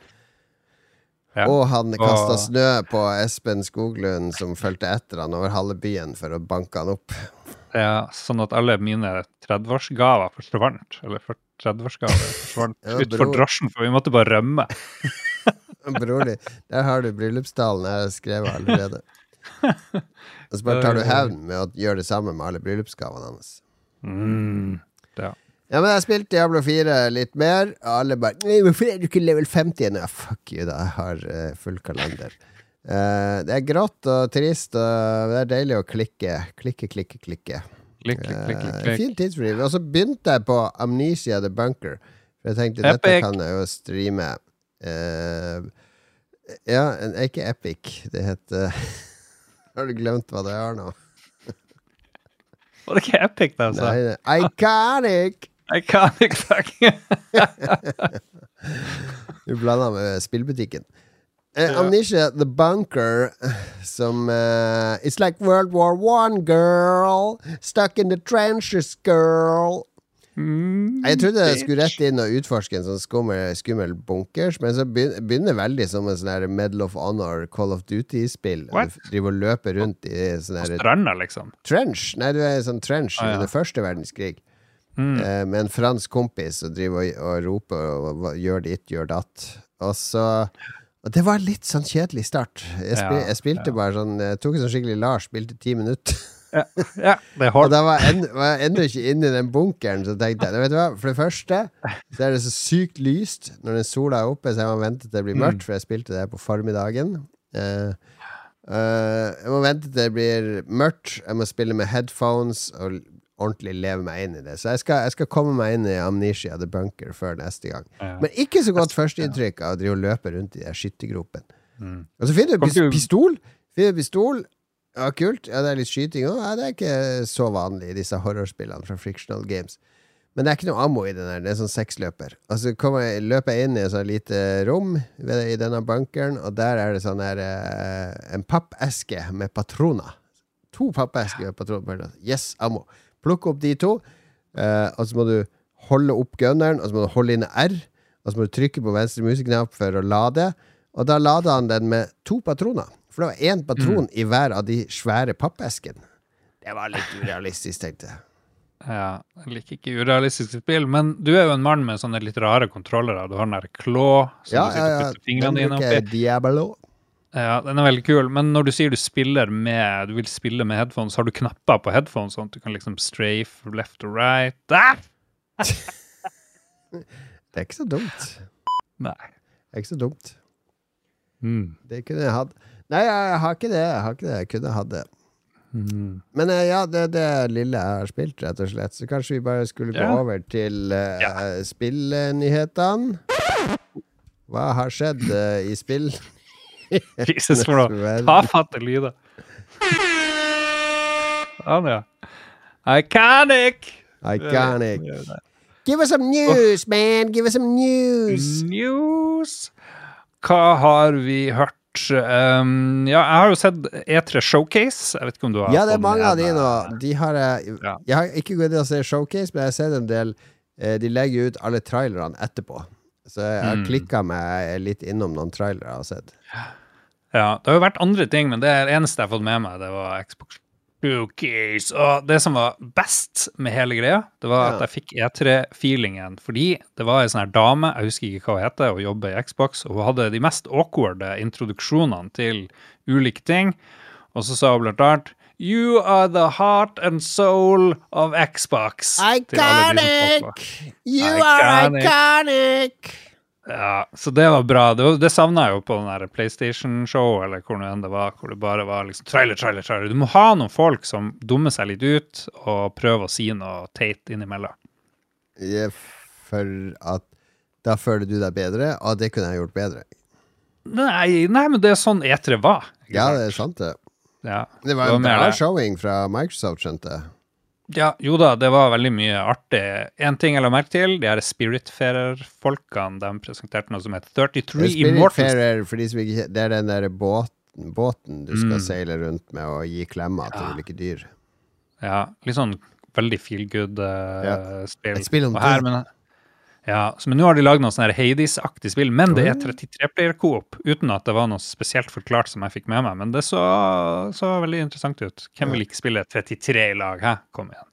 Ja. Og han kasta Og- snø på Espen Skoglund, som fulgte etter han over halve byen for å banke han opp. Ja, sånn at alle mine 30-årsgaver forsvant. Eller for 30-årsgaver forsvant Ja, utfor drosjen, for vi måtte bare rømme. Bror din, der har du bryllupstalen jeg har skrevet allerede. Og så bare tar du hevn med å gjøre det samme med alle bryllupsgavene hans. Mm. Ja. Ja, men jeg har spilt Diablo 4 litt mer, og alle bare «Nei, 'Hvorfor er du ikke level 50 ennå?' Ja, fuck you, da. Jeg har uh, full kalender. Uh, det er grått og trist, og det er deilig å klikke. Klikke, klikke, klikke. Klikk, klikk, klikk, klikk, Eh. Fin tidsfordriv. Og så begynte jeg på Amnesia The Bunker. For jeg tenkte dette kan jeg jo streame. Uh, Ja, en- ikke Epic. Det heter Har du glemt hva det er nå? Var det ikke Epic, da? altså? Nei. Iconic! Iconic fucking Du blanda med spillbutikken. Uh, Amnesia The Bunker, som uh, It's like World War One, girl. Stuck in the trenches, girl. Jeg trodde jeg skulle rett inn og utforske en sånn skummel, skummel bunkers, men så begynner det veldig som en sånn Medal of Honor, Call of Duty-spill. Du driver og løper rundt i sånn Stranda, liksom. trench. Nei, du er i sånn trench Ah, ja. under første verdenskrig. Mm. Eh, med en fransk kompis som driver og, og roper og, og, gjør ditt, gjør datt. Og så Og det var en litt sånn kjedelig start. Jeg, spil, Ja, jeg spilte bare sånn Jeg tok en sånn skikkelig Lars, spilte ti minutter. Ja, ja det er Og da var jeg, var jeg ennå ikke inne i den bunkeren, så tenkte jeg Vet du hva, for det første så er det så sykt lyst når den sola er oppe, så jeg må vente til det blir mørkt, for jeg spilte det på formiddagen. Eh, Uh, jeg må vente til det blir mørkt, jeg må spille med headphones og ordentlig leve meg inn i det. Så jeg skal, jeg skal komme meg inn i Amnesia The Bunker før neste gang. Ja. Men ikke så godt førsteinntrykk av å drive og løpe rundt i de der skyttergropene. Mm. Og så finner du pistol. Finner du pistol. Ja, kult. Ja, det er litt skyting òg. Ja, det er ikke så vanlig i disse horrorspillene fra Frictional Games. Men det er ikke noe ammo i den her. Det er sånn seksløper. Og så jeg, løper jeg inn i et sånt lite rom ved, i denne bunkeren, og der er det sånn her eh, En pappeske med patroner. To pappesker med patroner. Yes, ammo. Plukk opp de to, eh, og så må du holde opp gunneren, og så må du holde inn R, og så må du trykke på venstre museknapp for å lade. Og da lada han den med to patroner. For det var én patron i hver av de svære pappeskene. Det var litt urealistisk, tenkte jeg. Ja, jeg liker ikke urealistiske spill, men du er jo en mann med sånne litt rare kontrollere. Du har den der klå som Ja, du sitter og putter fingrene dine oppi. bruker Diablo. Ja, den er veldig kul, men når du sier du spiller med Du vil spille med headphones, har du knapper på headphones sånn at du kan liksom strafe left og right? Ah! Det er ikke så dumt. Nei. Det er ikke så dumt. Mm. Det kunne jeg hatt. Nei, jeg har ikke det. Jeg har ikke det. Jeg kunne hatt det. Mm. Men eh, ja, det er det lille jeg har spilt, rett og slett. Så kanskje vi bare skulle gå Ja. over til uh, Ja. spillnyhetene. Hva har skjedd uh, i spill? Jesus, for noe tafatte lyder. Sånn, ja. Iconic! Iconic. Give us some news, man! Give us some news! News. Hva har vi hørt? Um, ja, jeg har jo sett E3 Showcase. Jeg vet ikke om du har Ja, det er mange av de nå. De har jeg Ja. Jeg har ikke gått inn og sett Showcase, men jeg har sett en del eh, De legger ut alle trailerne etterpå. Så jeg har Mm. klikka meg litt innom noen trailere jeg har sett. Ja, det har jo vært andre ting, men det er eneste jeg har fått med meg, det var Xbox Bookies. Og det som var best med hele greia, det var at Ja. jeg fikk E3-feelingen. Fordi det var ei sånn her dame, jeg husker ikke hva hun heter, og jobber i Xbox, og hun hadde de mest awkward introduksjonene til ulike ting. Og så sa hun blant annet You are the heart and soul of Xbox. Iconic! You are Iconic. Ja, så det var bra. Det, var- det savna jeg jo på den der PlayStation-show, eller hvor nå enn det var, hvor det bare var liksom trailer, trailer, trailer. Du må ha noen folk som dummer seg litt ut, og prøver å si noe teit innimellom. Ja, For at da føler du deg bedre, og det kunne jeg gjort bedre. Nei, nei, men det er sånn E3 var. Ja, det er sant, det. Ja. Det var en bra showing fra Microsoft, skjønte jeg. Ja, jo da, det var veldig mye artig. En ting jeg la merke til, de her Spiritfarer-folkene, de presenterte noe som het 33 Immortals. Spiritfarer, Det er den der båten, båten du skal Mm. seile rundt med og gi klemmer til ulike dyr. Ja, litt sånn veldig feel good-spill. Ja, Et spill om død. Ja, men nå har de lagd noe sånn Hades-aktig spill, men det er Oh. 33-player-coop, uten at det var noe spesielt forklart som jeg fikk med meg. Men det så, så veldig interessant ut. Hvem vil ikke spille 33 i lag? Hæ? Kom igjen.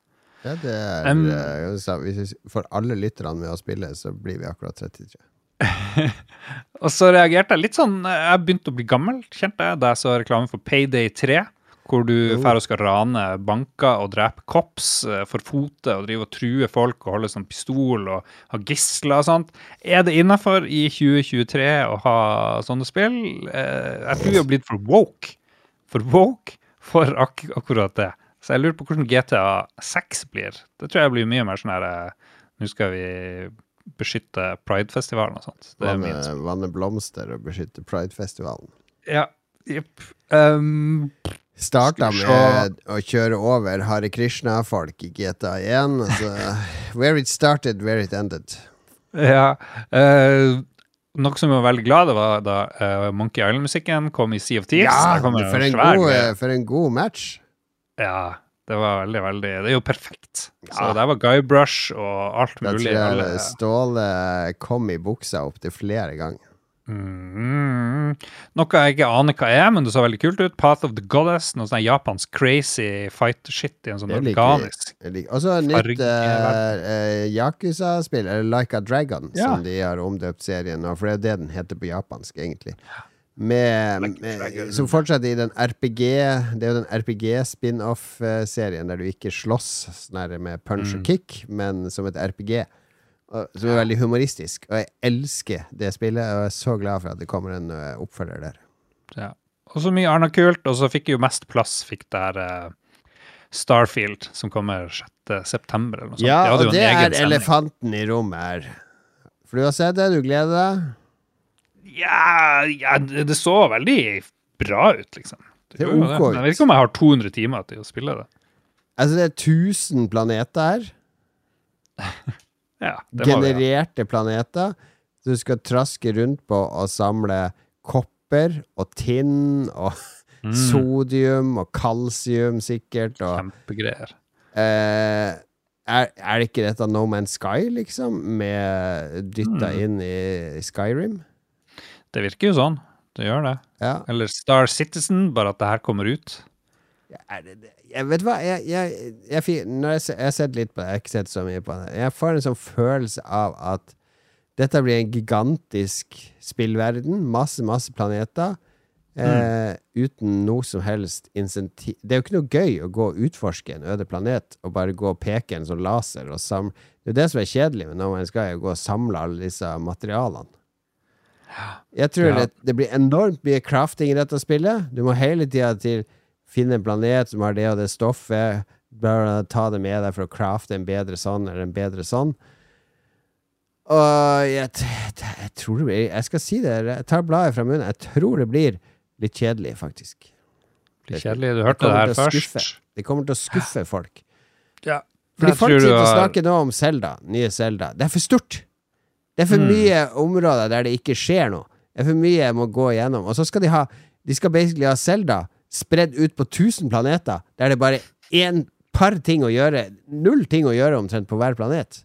Ja, det er Um, eh, Hvis vi får alle lytterne med å spille, så blir vi akkurat 33. Og så reagerte jeg litt sånn Jeg begynte å bli gammel, kjente jeg, da jeg så reklame for Payday 3. Hvor du drar og skal rane banker og drepe cops eh, for fote og drive og true folk og holde sånn pistol og ha gisler og sånt. Er det innafor i 2023 å ha sånne spill? Eh, Jeg tror vi har blitt for woke. For woke for ak akkurat det. Så jeg lurer på hvordan GTA 6 blir. Det tror jeg blir mye mer sånn her eh, Nå skal vi beskytte Pride-festivalen og sånt. Det Vanne, vanne blomster og beskytte Pride-festivalen. Ja, jepp. Um, Starta med å kjøre over Hare Krishna-folk i GTA1. Altså, where it started, where it ended. ja. eh, noe som var veldig glad, det var da eh, Monkey Island-musikken kom i Sea of Thieves. Ja, for en, god, for en god match. Ja, det var veldig, veldig Det er jo perfekt. Så Ja. der var Guybrush og alt Da mulig. tror jeg Ståle kom i buksa opptil flere ganger. Mm. Noe jeg ikke aner hva er, men det så veldig kult ut. Path of the Goddess. Noe sånn japansk crazy fight-shit i en sånn liker organisk liker- Og så et nytt uh, uh, Yakuza-spill, eller Like a Dragon, Ja. som de har omdøpt serien nå, for det er jo det den heter på japansk, egentlig. Med, med, som fortsetter i den RPG Det er jo den RPG-spin-off-serien der du ikke slåss sånn med punch Mm. og kick, men som et RPG. Som er veldig humoristisk. Og jeg elsker det spillet, og jeg er så glad for at det kommer en uh, oppfølger der. Ja. Og så mye annet kult, og så fikk jo mest plass fikk der uh, Starfield, som kommer 6. september eller noe sånt. Ja, og det er sending. elefanten i rommet her. For du har sett det, du gleder deg? Ja, ja, det så veldig bra ut, liksom. Det er ok. Jeg vet ikke om jeg har 200 timer til å spille det. Altså, det er 1000 planeter her. Ja, genererte vi ja. planeter. som du skal traske rundt på og samle kopper og tinn og Mm. sodium og kalsium, sikkert. Og, Kjempegreier. eh, er, er det ikke dette No Man's Sky, liksom? Med dytta Mm. inn i Skyrim? Det virker jo sånn. Det gjør det. Ja. Eller Star Citizen, bare at det her kommer ut. Er det, det? Jeg vet hva, jeg, jeg, jeg, når jeg, har sett litt på det, jeg har ikke sett så mye på det. Jeg får en sånn følelse av at dette blir en gigantisk spillverden. Masse, masse planeter. Eh, uten noe som helst insentiv Det er jo ikke noe gøy å gå og utforske en øde planet og bare gå og peke en sånn laser og samle Det er jo det som er kjedelig med No skal gå og samle alle disse materialene. Jeg tror Ja. det, det blir enormt mye crafting i dette spillet. Du må hele tida til finne en planet som har det og det stoffet. bør ta det med deg for å crafte en bedre sånn eller en bedre sånn. Og jeg, jeg tror det blir Jeg skal si det, jeg tar bladet fra munnen. Jeg tror det blir litt kjedelig, faktisk. Litt kjedelig. Du hørte det kommer her å skuffe. Det kommer til å skuffe folk. Ja. Fordi Jeg folk sitter og har- snakker nå om Zelda, nye Zelda. Det er for stort. Det er for Mm. mye områder der det ikke skjer noe. Det er for mye jeg må gå igjennom. Og så skal de ha De skal basically ha Zelda spredd ut på 1000 planeter, der det bare er en par ting å gjøre. Null ting å gjøre omtrent på hver planet.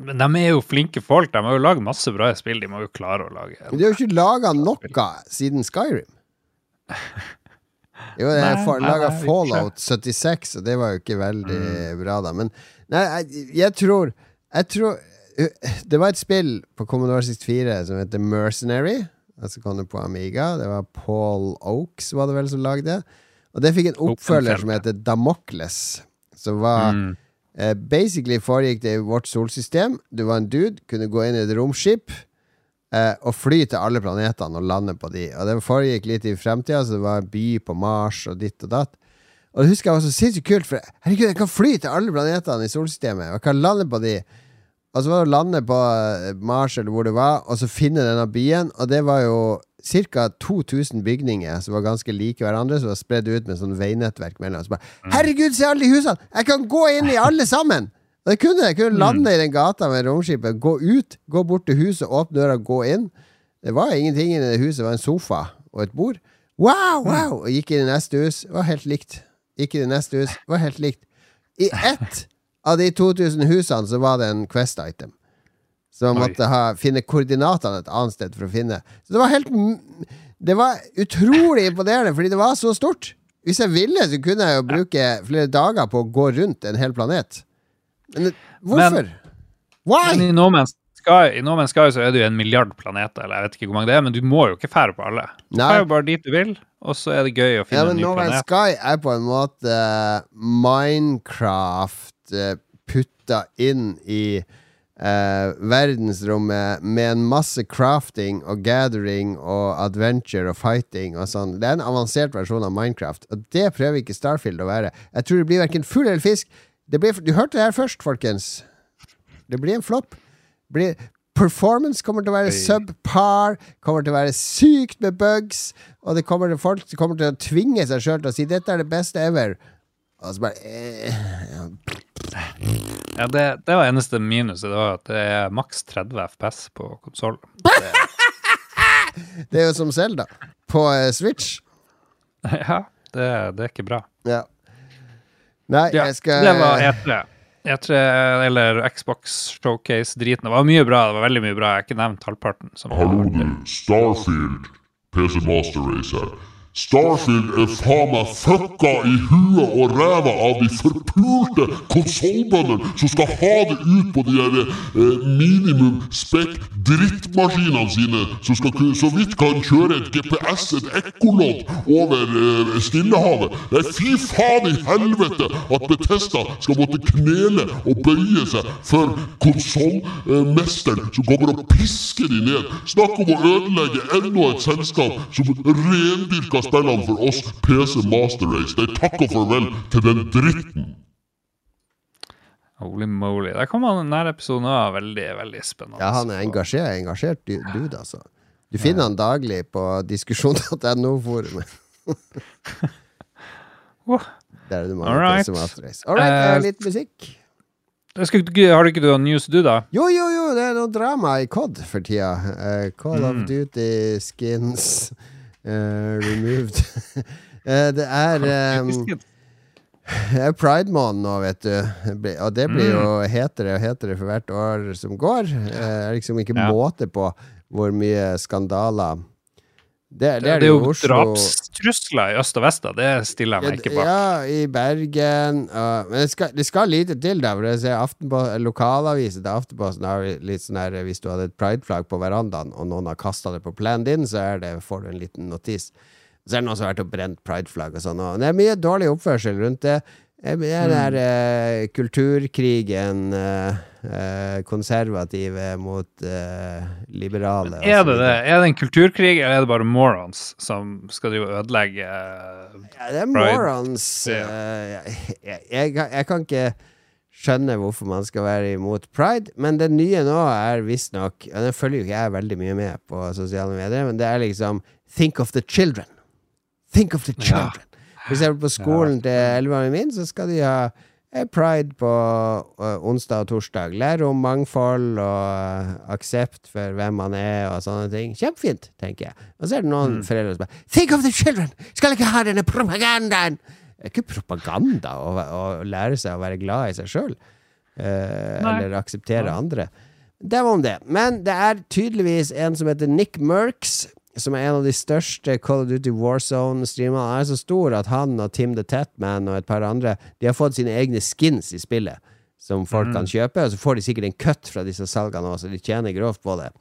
Men de er jo flinke folk. De har jo lagd masse bra spill. De må jo klare å lage Men de har jo ikke laga noe siden Skyrim. Jo, de har laga Fallout 76, og det var jo ikke veldig bra, da. Men nei, jeg, jeg tror Jeg tror Det var et spill på Commodore 64 som heter Mercenary. Altså kom det på Amiga. Det var Paul Oaks, var det vel, som lagde det. Og det fikk en oppfølger som heter Damocles, som var Mm. Eh, basically foregikk det i vårt solsystem. Du var en dude, kunne gå inn i et romskip eh, og fly til alle planetene og lande på de. Og det foregikk litt i fremtida, så det var en by på Mars og ditt og datt. Og det husker jeg var så sinnssykt kult, for herregud, jeg kan fly til alle planetene i solsystemet. Og jeg kan lande på de. Og så var det å lande på eh, Mars eller hvor det var, og så finne denne byen. Og det var jo ca. 2000 bygninger som var ganske like hverandre, som var spredd ut med sånn veinettverk mellom. Så bare, Herregud, se alle de husene! Jeg kan gå inn i alle sammen! Og jeg kunne, jeg kunne lande i den gata med romskipet, gå ut, gå bort til huset, åpne døra, gå inn. Det var ingenting i det huset, det var en sofa og et bord. Wow, wow! Og gikk inn i neste hus, det var helt likt. Gikk inn i neste hus, det var helt likt. I ett av de 2000 husene så var det en Quest-item. Så man måtte ha, finne koordinatene et annet sted for å finne. Så det var helt Det var utrolig imponerende, fordi det var så stort. Hvis jeg ville, så kunne jeg jo bruke flere dager på å gå rundt en hel planet. Men hvorfor? Men Why? i No Man's Sky, no Man's Sky så er det jo en milliard planeter, eller jeg vet ikke hvor mange det er, men du må jo ikke fære på alle. Du drar jo bare dit du vil, og så er det gøy å finne Ja, en men ny No Man's planet. Sky er på en måte Minecraft eh, putta inn i eh, verdensrommet med en masse crafting og gathering og adventure og fighting og sånn. Det er en avansert versjon av Minecraft, og det prøver ikke Starfield å være. Jeg tror det blir verken fugl eller fisk. Det blir, du hørte det her først, folkens. Det blir en flopp. Performance kommer til å være subpar, kommer til å være sykt med bugs, og det kommer til, folk kommer til å tvinge seg sjøl til å si 'dette er det beste ever'. Og så bare eh, ja. Det, det var eneste minuset. Det var at det er maks 30 FPS på konsoll. Det er jo som Zelda på eh, Switch. Ja, det, det er ikke bra. Ja. Nei, Ja, jeg skal Det var E3. E3 eller Xbox Showcase-driten. Det var mye bra. Det var veldig mye bra. Jeg har ikke nevnt halvparten. Som du, Starfield, PC Master Race her. Starfield er faen meg fucka i huet og ræva av de forpulte konsollbøndene som skal ha det ut på de der eh, minimum spekk drittmaskinene sine, som skal så vidt kan kjøre et GPS, et ekkolodd, over eh, Stillehavet. Nei, fy faen i helvete at Betesta skal måtte knele og bøye seg for konsollmesteren som kommer og pisker de ned. Snakk om å ødelegge enda et selskap som rendyrker spillene for oss PC Master Race. De takk og farvel til den dritten. Holy moly. Der kom han denne episoden av. Veldig, veldig spennende. Ja, han er engasjert, engasjert du- dude, altså. Du finner han daglig på diskusjon.no-forumet. Der er det mange Alright. PC Master Race. All right, eh, Eh, litt musikk. Skal, har du ikke noe news du, da? Jo, jo, jo, det er noe drama i COD for tida. Uh, Call Mm. of Duty skins eh, removed. uh, det er um, er Pride-måned nå, vet du. Og det blir jo hetere og hetere for hvert år som går. Eh, Det er liksom ikke Ja. måte på hvor mye skandaler Det, Det, det er jo Oslo. drapstrusler i øst og vest, da. Det stiller jeg meg ikke bak. Ja, i Bergen og, Men det skal, det skal lite til, da. For jeg ser Lokalaviser til Aftenposten har litt sånn her Hvis du hadde et prideflagg på verandaen, og noen har kasta det på plenen din, så det, får du en liten notis. Så er det noen som har vært og brent prideflagg og sånn. Og det er mye dårlig oppførsel rundt det. Det er den der eh, kulturkrigen eh, eh, Konservative mot eh, liberale. Er det det? Er det en kulturkrig, eller er det bare morons som skal drive og ødelegge eh, Ja, det er morons. Ja. eh, jeg, jeg, jeg kan ikke skjønne hvorfor man skal være imot pride, men det nye nå er visstnok Og den følger jo ikke jeg veldig mye med på sosiale medier, men det er liksom Think of the children. Think of the children. For eksempel på skolen til elevene mine, så skal de ha eh, pride på eh, onsdag og torsdag. Lære om mangfold og eh, aksept for hvem man er og sånne ting. Kjempefint, tenker jeg. Og så er det noen foreldre som bare Think of the children! Skal ikke ha denne propagandaen! Det er ikke propaganda å, å lære seg å være glad i seg sjøl. Eh, eller akseptere andre. Det var om det. Men det er tydeligvis en som heter Nick Merks, som er en av de største Call of Duty Warzone-streamerne. Er så stor at han og Tim the Tatman og et par andre De har fått sine egne skins i spillet, som folk kan kjøpe. Og så får de sikkert en cut fra disse salgene også, de tjener grovt på det.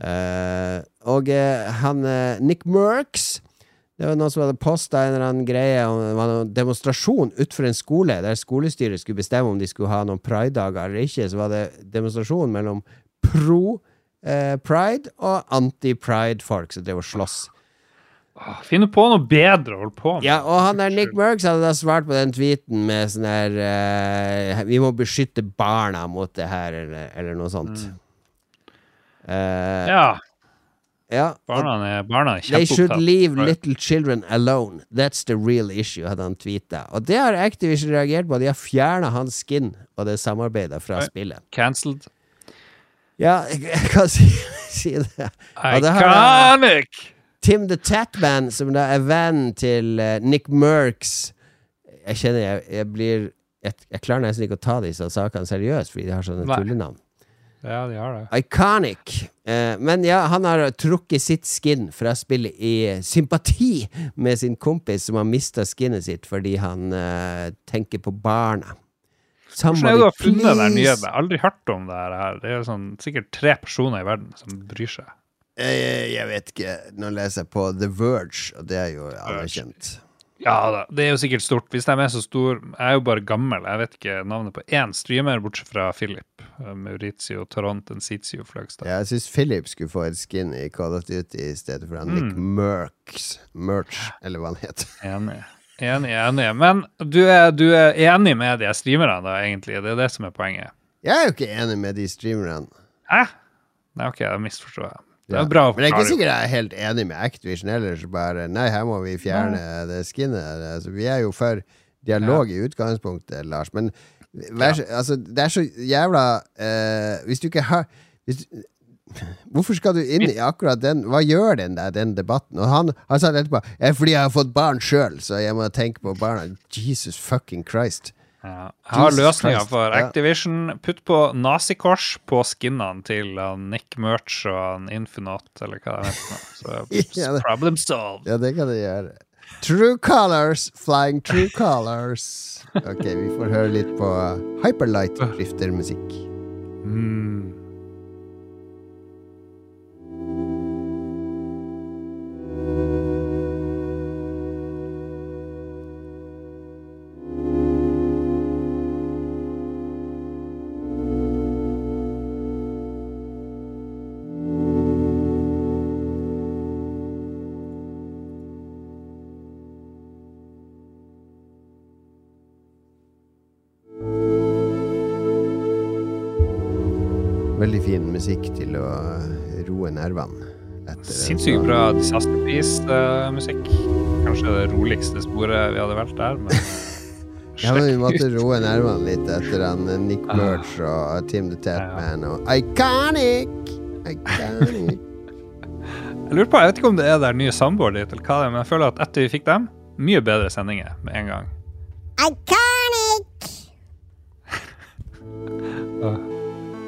Uh, og uh, han uh, Nick Merks det var noen som hadde posta en eller annen greie om det var en demonstrasjon utenfor en skole, der skolestyret skulle bestemme om de skulle ha noen pridedager eller ikke. Så var det demonstrasjon mellom pro-pride og anti-pride-folk som drev og sloss. Åh, Finne på noe bedre å holde på med. Ja, og han der Nick Merks hadde da svart på den tweeten med sånn her eh, Vi må beskytte barna mot det her, eller, eller noe sånt. Eh, Ja, ja. barna er, barna er They should leave little children alone. That's the real issue, hadde han tweeta. Og det har Activision reagert på. De har fjerna hans skin og det samarbeidet fra Right. spillet. Cancelled. Ja, jeg, jeg kan si, si det. Iconic! Tim the Tatman, som da er vennen til eh, Nick Merks Jeg kjenner jeg, jeg blir jeg, jeg klarer nesten ikke å ta disse sakene seriøst, fordi de har sånne Nei. tullenavn. Ja, de har det. Iconic. Eh, men ja, han har trukket sitt skin fra spillet i sympati med sin kompis som har mista skinnet sitt fordi han eh, tenker på barna. Hvordan er det du har funnet den nye? Jeg har aldri hørt om det her. Det er sånn, sikkert tre personer i verden som bryr seg. Jeg, jeg vet ikke. Nå leser jeg på The Verge, og det er jo anerkjent. Ja da, det er jo sikkert stort. Hvis de er så stor Jeg er jo bare gammel, jeg vet ikke navnet på én streamer, bortsett fra Philip. Maurizio Toronten, Sizio Fløgstad. Jeg syns Philip skulle få et skin i Call of Duty i stedet for han Nick Mm. Merks. Merch, eller hva han heter. Enig. Enig, enig. Men du er, du er enig med de streamerne, da, egentlig? Det er det som er poenget? Jeg er jo ikke enig med de streamerne. Hæ? Nei, OK, da misforstår jeg. Det Ja. Men jeg er ikke sikkert jeg er helt enig med Activision ellers. Bare nei, her må vi fjerne det skinnet. Altså, vi er jo for dialog i utgangspunktet, Lars. Men vær, så- altså, det er så jævla eh, Hvis du ikke har hvis, Hvorfor skal du inn i akkurat den Hva gjør den der, den debatten? Og han, han sa det etterpå er fordi jeg har fått barn sjøl, så jeg må tenke på barna. Jesus fucking Christ. Ja. Jeg har løsninga for. Activision. Putt på nazikors på skinnene til Nick Merch og Infinite, eller hva det heter. Så problem solved. Ja, det kan du gjøre. True colors, flying true colors. Ok, vi får høre litt på hyperlight-driftermusikk. Mm. Veldig fin musikk til å roe nervene. Sinnssykt bra Disaster Peace-musikk. Kanskje det roligste sporet vi hadde valgt der, men Ja, men vi måtte roe nervene litt etter han eh, Nick Ah. Merch og Tim the Tapman og Iconic! Iconic. Jeg lurer på, jeg vet ikke om det er der nye samboer ditt, eller hva det er, men jeg føler at etter vi fikk dem, mye bedre sendinger med en gang.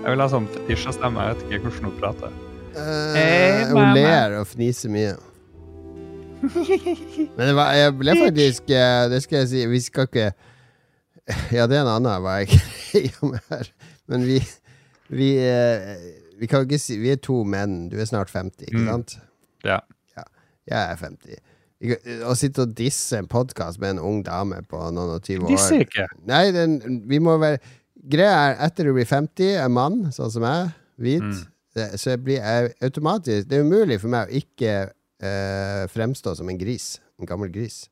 Jeg vil ha sånn fetisjastemme, jeg vet ikke hvordan hun prater. Uh, Hey, hun ler og fniser mye. Men det var, jeg ble faktisk eh, Det skal jeg si, vi skal ikke Ja, det er en annen hva jeg greier med her. Men vi Vi, eh, vi kan ikke si Vi er to menn. Du er snart 50, ikke Mm. sant? Ja. Jeg er 50. Å sitte og disse en podkast med en ung dame på noen og tyve år Disse ikke. Nei, den, vi må være Greia er, etter du blir 50, er mann, sånn som jeg, hvit, Mm. det, så jeg blir jeg automatisk Det er umulig for meg å ikke eh, fremstå som en gris. En gammel gris.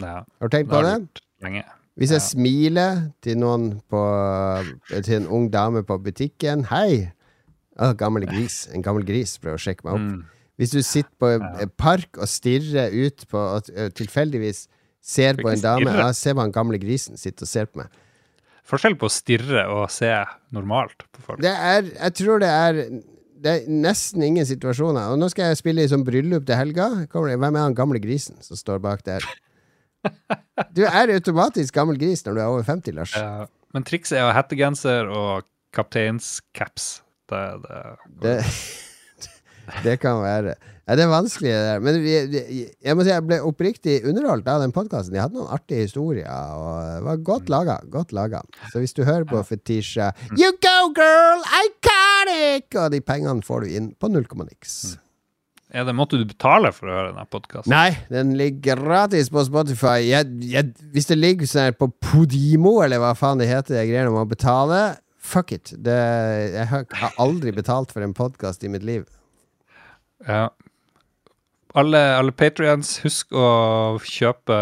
Ja, Har du tenkt på det? lenge. Hvis jeg ja. smiler til noen på Til en ung dame på butikken Hei! Å, gammel gris. En gammel gris. Prøver å sjekke meg opp. Mm. Hvis du sitter på en park og stirrer ut på Og tilfeldigvis ser på en dame. Ja, se på han gamle grisen sitter og ser på meg. Forskjell på å stirre og se normalt på folk. Det er Jeg tror det er Det er nesten ingen situasjoner. Og nå skal jeg spille i sånn bryllup til helga. Hvem er han gamle grisen som står bak der? Du er automatisk gammel gris når du er over 50, Lars. Ja. Men trikset er å ha hettegenser og kapteinscaps. Det, det, Det, det kan være. Ja, det er vanskelig, det der. Men vi, vi- jeg må si jeg ble oppriktig underholdt av den podkasten. De hadde noen artige historier, og det var godt laga. Godt laga. Så hvis du hører på Fetisha You go, girl! Iconic! Og de pengene får du inn på null komma niks. er det, måtte du betale for å høre denne podkasten? Nei, den ligger gratis på Spotify. Jeg, jeg, hvis det ligger sånn på Podimo, eller hva faen det heter, de greiene om å betale Fuck it. Det, jeg har har aldri betalt for en podkast i mitt liv. Ja. Alle, alle patrions, husk å kjøpe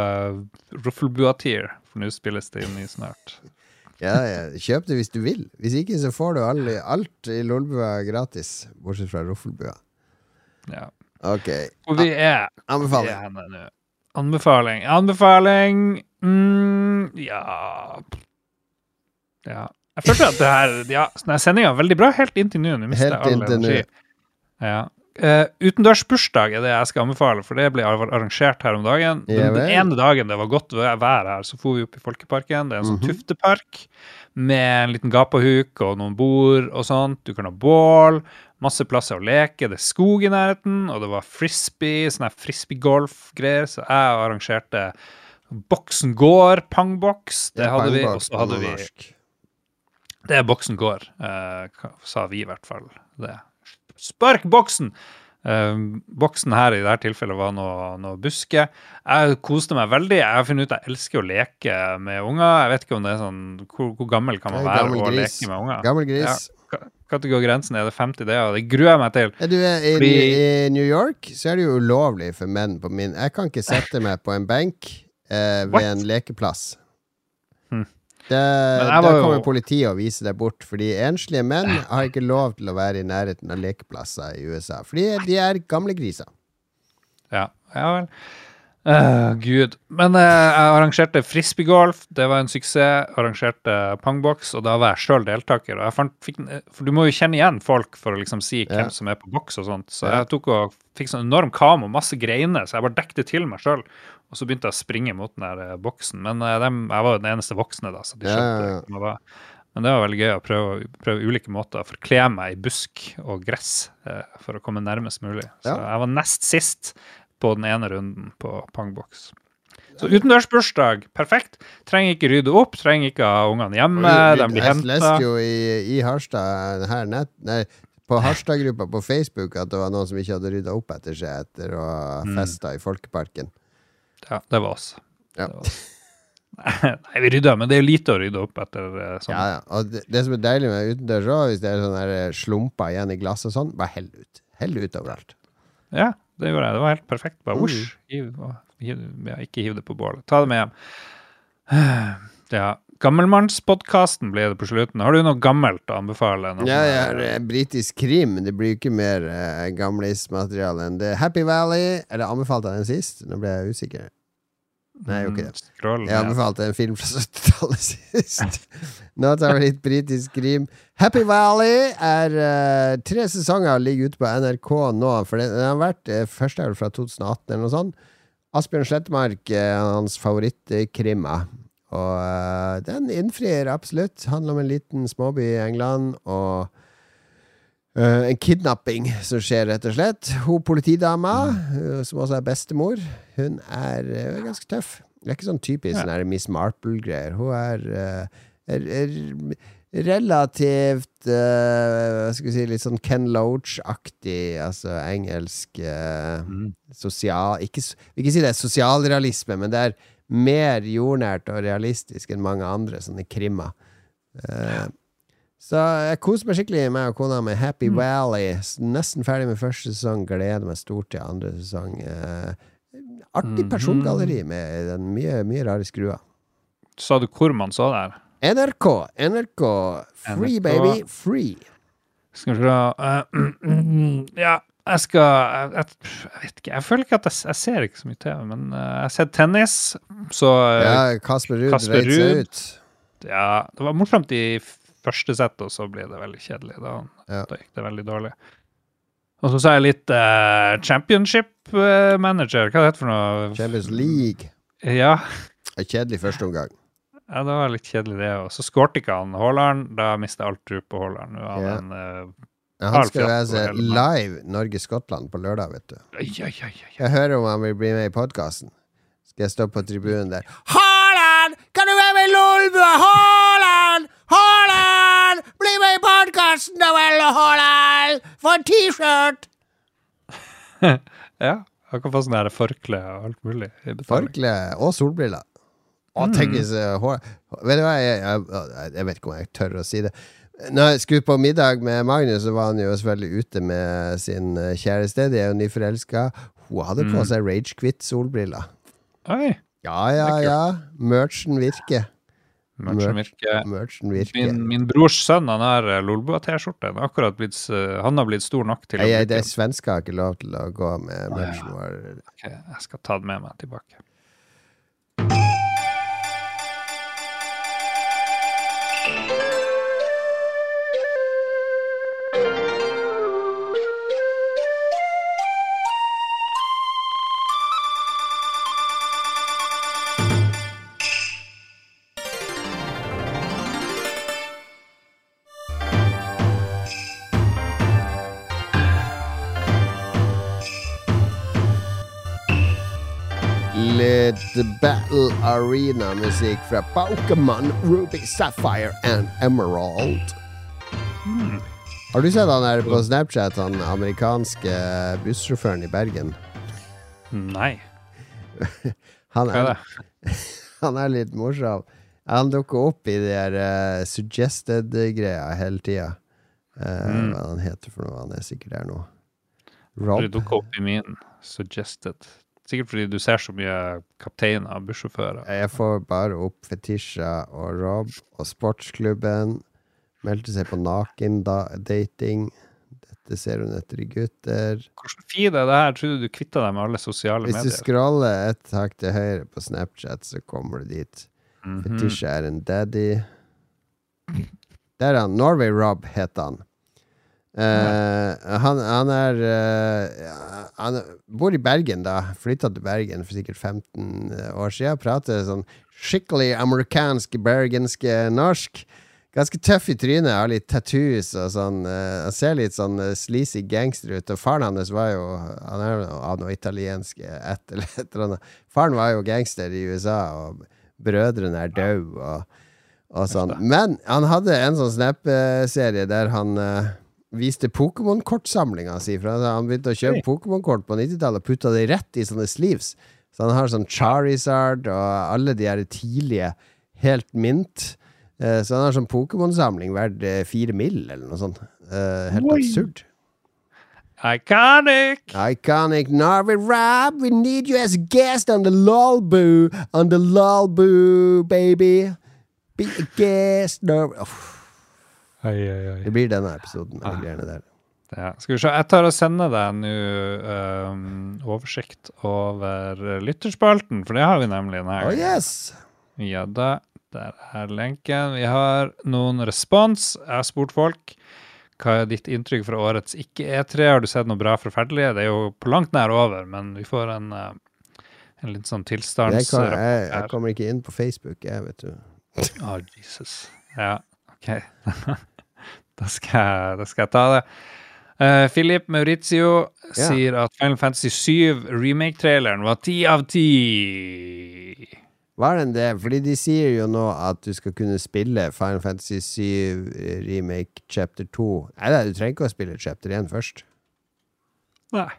Ruffelbua-tier, for nå spilles det inn i snart. Ja, ja, kjøp det hvis du vil. Hvis ikke, så får du alle, alt i Lolbua gratis. Bortsett fra Roffelbua. Ja. Ok. Og vi er vi Anbefaling. er. Anbefaling. Anbefaling mm, Ja Ja. Jeg følte at det her ja, sendinga er veldig bra helt inntil nå. Helt inntil nå. Ja. Uh, Utendørsbursdag er det jeg skal anbefale, for det ble arrangert her om dagen. Den, den ene dagen det var godt vær her, så for vi opp i Folkeparken. Det er en sånn Mhm. tuftepark med en liten gapahuk og noen bord og sånt. Du kan ha bål, masse plasser å leke. Det er skog i nærheten, og det var frisbee, sånn frisbeegolf-greier, så jeg arrangerte Boksen gård, pangboks. Det hadde vi, og så hadde vi det er boksen går, uh, sa vi i hvert fall. Det. Spark boksen! Uh, boksen her i dette tilfellet var noe, noe buske. Jeg koste meg veldig. Jeg har funnet ut at jeg elsker å leke med unger. Jeg vet ikke om det er sånn Hvor, hvor gammel kan man være og gris. leke med unger? Gammel gris. Hva går grensen? Er det 50 det? Og det gruer jeg meg til. Er du er i, Fordi- I New York så er det jo ulovlig for menn på min Jeg kan ikke sette meg på en benk eh, ved What? en lekeplass. Hm. Det, jeg da var jo- kommer politiet og viser deg bort, fordi enslige menn har ikke lov til å være i nærheten av lekeplasser i USA. Fordi de er gamle griser. Ja, ja vel. Uh, Gud. Men uh, jeg arrangerte frisbeegolf. Det var en suksess. Arrangerte pangboks, og da var jeg sjøl deltaker. Og jeg fant, fikk, for du må jo kjenne igjen folk for å liksom si hvem Ja. som er på boks og sånt. Så jeg tok og fikk sånn enorm kam og masse greiner, så jeg bare dekte til meg sjøl. Og så begynte jeg å springe mot den der eh, boksen. Men de, jeg var jo den eneste voksne, da, så de skjønte ja, ja. ja. Men det var veldig gøy å prøve, prøve ulike måter å forkle meg i busk og gress eh, for å komme nærmest mulig. Så jeg var nest sist på den ene runden på pangboks. Så utendørsbursdag, perfekt. Trenger ikke rydde opp, trenger ikke ha ungene hjemme, de blir Jeg leste jo i, i Harstad her nett, nei, på Harstad-gruppa på Facebook at det var noen som ikke hadde rydda opp etter seg etter å ha Mm. i Folkeparken. Ja, det var oss. Ja. Det var oss. Nei, vi rydder, men det er lite å rydde opp etter eh, sånn. Ja, ja. Og det, det som er deilig med utendørs òg, hvis det er sånne eh, slumper igjen i glass og sånn, bare hell ut. Hell ut overalt. Ja, det gjorde jeg. Det var helt perfekt. Bare Mm. osj. Hiv, hiv, ja, ikke hiv det på bålet. Ta det med hjem. Ja. Gammelmannspodkasten blir det på slutten. Har du noe gammelt å anbefale? Ja, ja, det er britisk krim. Det blir jo ikke mer uh, gamlismateriale enn det. Happy Valley, eller anbefalte jeg den sist? Nå ble jeg usikker. Nei, jeg gjorde ikke det. Mm, Scroll Jeg anbefalte en film fra 70-tallet sist. Nå tar vi litt britisk krim. Happy Valley er eh, tre sesonger ligger ute på NRK nå. For den, har vært uh, første fra 2018 eller noe sånt. Asbjørn Slettmark er hans favorittkrimmer. Og eh, den innfrir absolutt. Handler om en liten småby i England. Og Uh, en kidnapping som skjer, rett og slett. Hun politidama, uh, som også er bestemor, hun er uh, ganske tøff. Det er ikke sånn typisk Ja. sånn Miss Marple-greier. Hun er, er, er relativt Hva skal vi si Litt sånn Ken Loach-aktig, altså engelsk Mm. sosial Ikke, ikke si det er sosialrealisme, men det er mer jordnært og realistisk enn mange andre sånne krimmer. Eh, så jeg koser meg skikkelig med og kona med Happy Valley. Nesten ferdig med første sesong. Gleder meg stort til andre sesong. Uh, artig Mhm. persongalleri med den mye, mye rare skruer. Sa du hvor man så her? NRK, NRK, free NRK. baby, free. Skal vi se eh, Ja, jeg skal jeg, jeg, vet ikke. Jeg føler ikke at jeg, jeg ser ikke så mye TV, men uh, jeg har sett tennis, så eh, Ja, Kasper Ruud dreit seg ut. ja, det var morsomt i første sett, og så ble det veldig kjedelig. Da, Ja. da gikk det veldig dårlig. Og så sa jeg litt uh, championship uh, manager, hva det heter for noe? Champions League. Ja, En Kjedelig første omgang. ja, det var litt kjedelig det òg. Så skårte ikke han Haaland, da mista alt tro på Haaland. Nå er Ja. han en, eh, Ja, han skal være jeg mann. live Norge-Skottland på lørdag, vet du. Ja, ja. Jeg hører om han vil bli med i podkasten. Skal jeg stå på tribunen der Haaland! Kan du være med i Lolbua? Haaland! Haaland! Bli med i podkasten, da vel, Haaland! Få en T-skjort! Ja, han kan få sånn her forkle og alt mulig. Forkle og solbriller. Å, tenk hvis uh, hår Vet du hva, jeg, jeg, jeg vet ikke om jeg tør å si det. Når jeg skulle på middag med Magnus, så var han jo selvfølgelig ute med sin eh, kjæreste. De er jo nyforelska. Hun hadde på seg Ragequit-solbriller. Oi, Ja, ja, er ja. Merchen virker. merchen virker. Merchen virker. Min, min brors sønn han har eh, Lolbua-T-skjorte. Han, har blitt stor nok til å Nei, det den. svensker har ikke lov til å gå med merchen vår. Ok, Jeg skal ta den med meg tilbake. Litt Battle Arena-musikk fra Pokémon Ruby Sapphire and Emerald. Har du sett han her på Snapchat, han amerikanske bussjåføren i Bergen? Nei, Han hva er er, det? han er litt morsom. Han dukker opp i de der uh, suggested-greia hele tida. Uh, Mm. Hva han heter for noe? Han er sikkert der nå. Rob. Du dukka opp i min suggested. Sikkert fordi du ser så mye kapteiner og bussjåfører. Jeg får bare opp Fetisha og Rob og sportsklubben. Meldte seg på nakendating. Dette ser hun etter i gutter. Hvordan feed er det her? Trodde du kvitta deg med alle sosiale Hvis du scroller et hakk til høyre på Snapchat, så kommer du dit. Mhm. Fetisha er en daddy. Der er han. Norway Rob heter han. Eh, han, han er uh, Han bor i Bergen, da. Flytta til Bergen for sikkert 15 år siden. Prater sånn skikkelig amerikansk, bergensk eh, norsk. Ganske tøff i trynet, har litt tattoos og sånn. Uh, han ser litt sånn uh, sleazy gangster ut. Og faren hans var jo Han er av noe italiensk ett eller et eller annet. Faren var jo gangster i USA, og brødrene er døde og, og sånn. Men han hadde en sånn Snap-serie der han eh, viste Pokémon-kortsamlinga si. Han- han begynte å kjøpe Pokémon-kort på 90-tallet og putta det rett i sånne sleeves. Så han har sånn Charizard og alle de her tidlige helt mint. Eh, så han har sånn Pokémon-samling verdt eh, fire mill., eller noe sånt. Eh, helt Oi. absurd. Iconic! Iconic Narvi Rob, we need you as a guest on the Lolboo. On the Lolboo, baby. Be a guest, Narvi. Uff, Oi, oi, oi. Det blir denne episoden med Ah. de greiene der. Ja. Skal vi se, jeg tar og sender deg nå um, oversikt over lytterspalten, for det har vi nemlig denne Oh yes! Ja da, der er lenken. Vi har noen respons. Jeg har spurt folk. Hva er ditt inntrykk fra årets ikke-E3? Har du sett noe bra forferdelig? Det er jo på langt nær over, men vi får en, eh, en litt sånn Jeg, kan, jeg, jeg kommer ikke inn på Facebook, jeg, vet du. Å, Jesus. Ja, OK. da, skal da skal jeg ta det. Uh, Philip Maurizio Ja. sier at Final Fantasy 7 remake-traileren var ti av ti. Var den det? Fordi de sier jo nå at du skal kunne spille Final Fantasy 7 Remake chapter 2. Nei, nei, du trenger ikke å spille chapter 1 først. Nei.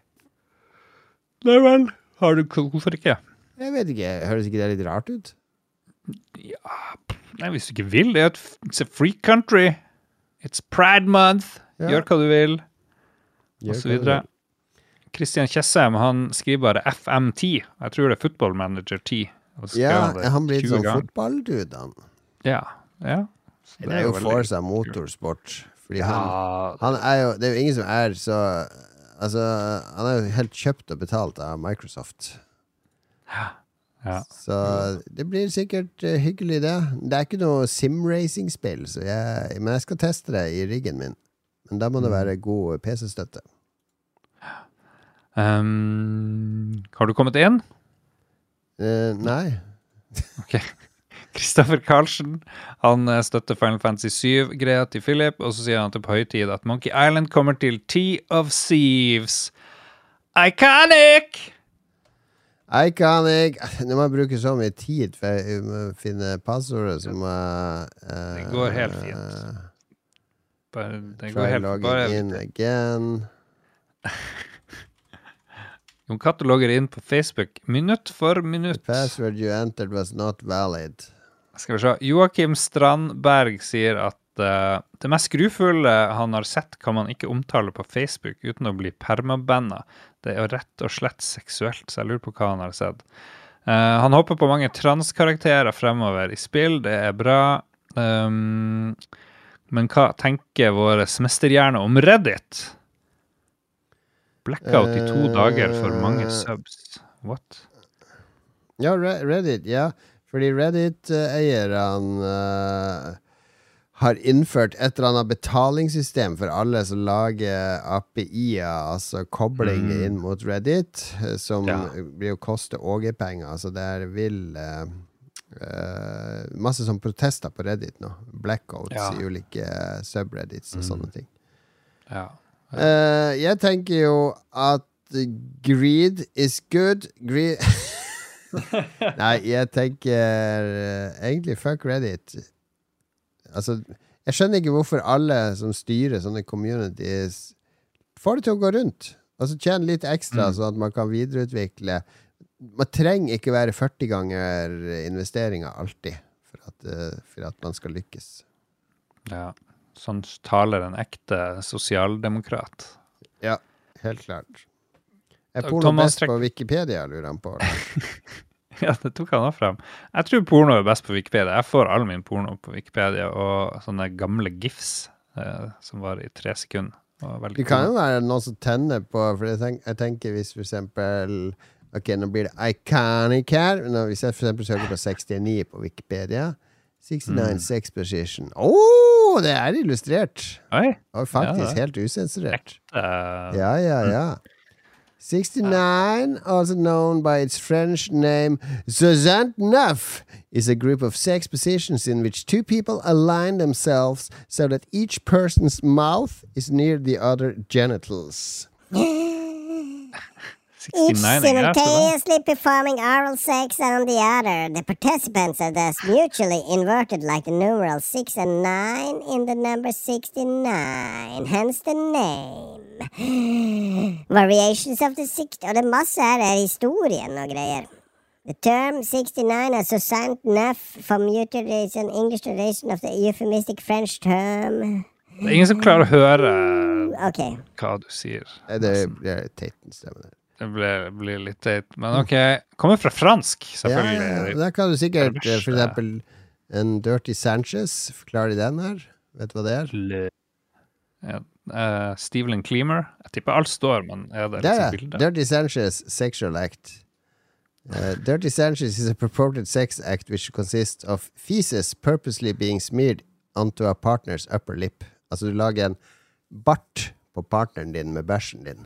Nei vel. Har du, hvorfor ikke? Jeg vet ikke, høres ikke det litt rart ut? Nei, hvis du ikke vil. Det er et, free country. It's pride month. Ja. Gjør hva du vil, og så videre. vil. Christian Tjessem han skriver bare FM10. Jeg tror det er Football Manager 10. og så skrev Ja, han 20 sånn fotballdude, han? Ja. ja. Så Det er jo Forza Motorsport. Fordi han, Ja, han er jo Det er jo ingen som er så Altså, han er jo helt kjøpt og betalt av Microsoft. ja. Så det blir sikkert eh, hyggelig, det. Det er ikke noe simracing-spill, men jeg skal teste det i riggen min. Men da må Mm. det være god PC-støtte. Um, har du kommet inn? Uh, nei. Kristoffer Karlsen han eh, støtter Final Fantasy 7-greia til Philip, og så sier han til på høy tid at Monkey Island kommer til Tea of Thieves. Iconic! Iconic Når man bruker så mye tid for å finne passordet, må jeg eh, Det går helt fint. Bare, det går Try helt bare in again. Jon Cato logger inn på Facebook minutt for minutt. Password you entered was not valid. Skal vi se. Joakim Strandberg sier at uh, det mest skrufulle han har sett, kan man ikke omtale på Facebook uten å bli permabanna. Det er rett og slett seksuelt, så jeg lurer på hva han har sett. Uh, han håper på mange transkarakterer fremover i spill, det er bra. Um, men hva tenker våre mesterhjerne om Reddit? Blackout i to uh, dager for mange subs. What? Ja, Reddit. Ja, fordi Reddit-eierne eh, har innført et eller annet betalingssystem for alle som lager API-er, altså kobling Mm. inn mot Reddit, eh, som Ja. blir å koste OG-penger. Det der vil uh, uh, Masse sånn protester på Reddit nå. Blackouts Ja. i ulike subreddits og Mm. sånne ting. Ja. Uh, jeg tenker jo at greed is good. Greed Nei, jeg tenker eh, egentlig fuck Reddit. Altså, jeg skjønner ikke hvorfor alle som styrer sånne communities, får det til å gå rundt. Altså tjene litt ekstra, Mm. sånn at man kan videreutvikle. Man trenger ikke være 40 ganger investeringa alltid for at, eh, for at man skal lykkes. ja. Sånn taler en ekte sosialdemokrat. Ja, helt klart. Er Thomas porno best på Wikipedia, lurer han på. Ja, det tok han også frem. Jeg tror porno er best på Wikipedia. Jeg får all min porno på Wikipedia og sånne gamle gifs eh, som var i tre sekunder. Det kan jo være noen som tenner på For jeg, tenk, jeg tenker hvis for eksempel Ok, nå blir det iconic her. Når hvis jeg for eksempel søker på 69 på Wikipedia 69 sex position. Å, det er illustrert! Oi! Og faktisk Ja, helt usensurert. eh, Ja, ja, ja. 69, also known by its French name Soixante-neuf, is a group of sex positions in which two people align themselves so that each person's mouth is near the other genitals. 69 Each greit, det da. simultaneously performing oral sex on the other. The participants are thus mutually inverted like the numeral 6 and 9 in the number 69, hence the name. Variations of the 60 Og det er masse her er historien og greier. The term 69 is Susanne Neff from an English tradition of the euphemistic French term. Det er ingen som klarer å høre okay. hva du sier. Eh, Det blir der. Det blir, blir litt teit. Men OK. Kommer fra fransk, selvfølgelig. ja, ja. Da kan du sikkert er eh, for eksempel en Dirty Sanchez. Forklarer de den her? Vet du hva det er? Le- Ja, eh, Steven Cleamer. Jeg tipper alt står, men er det liksom bilde? Dirty Sanchez sexual act. Uh, dirty Sanchez is a purported sex act which consists of feces purposely being smeared onto a partner's upper lip. Altså, du lager en bart på partneren din med bæsjen din.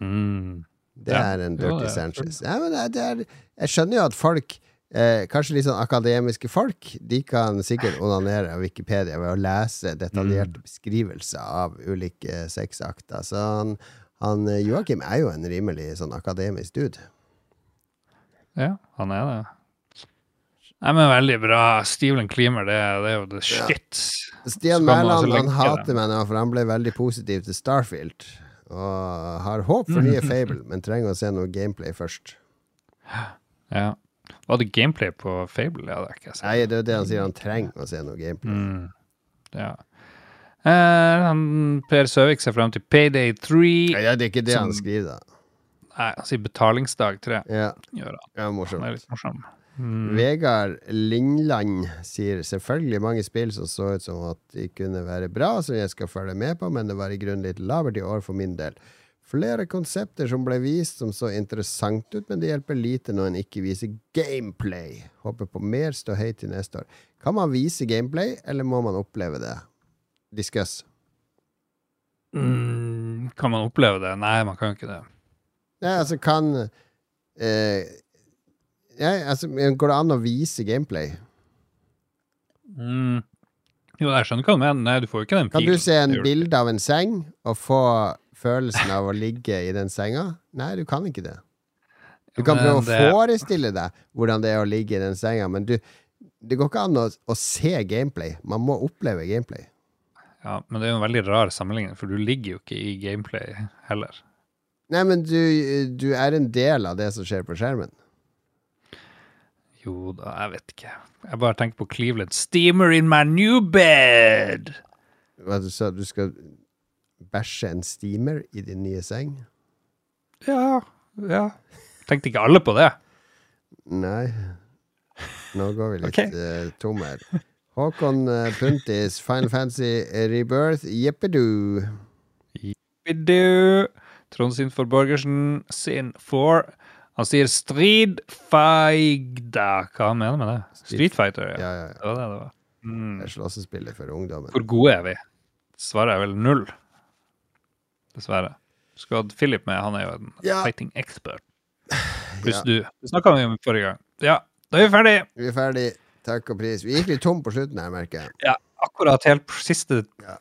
Mm. Det Ja, er en dirty er- Sanchez. Ja, men det, det er, jeg skjønner jo at folk Eh, kanskje litt sånn akademiske folk De kan sikkert onanere av Wikipedia ved å lese detaljerte beskrivelser av ulike sexakter. Så han, han eh, Joakim er jo en rimelig sånn akademisk dude. Ja, han er det. Nei, men veldig bra. Steven Cleamer, det, det er jo the shit. Stian Så Mæland han hater meg nå, for han ble veldig positiv til Starfield. Og har håp for nye Fable, men trenger å se noe gameplay først. Ja. Var det gameplay på Fable? Ja, det er ikke Nei, det er det han sier, han trenger å se noe gameplay. Mm. Ja. Eh, per Søvik ser frem til Payday 3. Ja, det er ikke det han skriver, da. Nei, han sier betalingsdag 3. Ja, Gjør han. ja Han er litt morsom. Vegard Lindland sier selvfølgelig mange spill som så ut som at de kunne være bra, som jeg skal følge med på, men det var i grunnen litt labert i år for min del. Flere konsepter som ble vist som så interessant ut, men det hjelper lite når en ikke viser gameplay. Håper på mer ståhei til neste år. Kan man vise gameplay, eller må man oppleve det? Discuss. Mm, kan man oppleve det? Nei, man kan ikke det. Nei, altså, kan eh, Nei, altså, Går det an å vise gameplay? Mm. Jo, jeg skjønner hva du mener. Nei, du får jo ikke den Kan du se en bilde av en seng og få følelsen av å ligge i den senga? Nei, du kan ikke det. Du kan prøve prøve å forestille deg hvordan det er å ligge i den senga, men du, det går ikke an å, å se gameplay. Man må oppleve gameplay. Ja, men det er jo en veldig rar sammenligning, for du ligger jo ikke i gameplay heller. Nei, men du, du er en del av det som skjer på skjermen. Jo da, jeg vet ikke. Jeg bare tenker på Cleveland. Steamer in my new bed! Hva du sa, du skal bæsje en steamer i din nye seng? Ja, ja. Tenkte ikke alle på det. Nei. Nå går vi litt okay. uh, tom her. Håkon uh, Puntis, Final Fantasy Rebirth, jippidu. Jippidu. Trond sin for Borgersen sin for Han sier Strid Feigda. Hva han mener med det? Street Fighter, ja. Ja, ja, ja. Det var det det var. Mm. Det Slåssespillet for ungdommen. Hvor gode er vi? Svaret er vel null. Dessverre. Skulle hatt Philip med, han er jo en Ja. fighting expert. Pluss Ja. du. Det snakka vi om forrige gang. Ja, da er vi ferdig. Vi er ferdig. Takk og pris. Vi gikk litt tom på slutten her, merker jeg. Ja, akkurat helt siste Ja.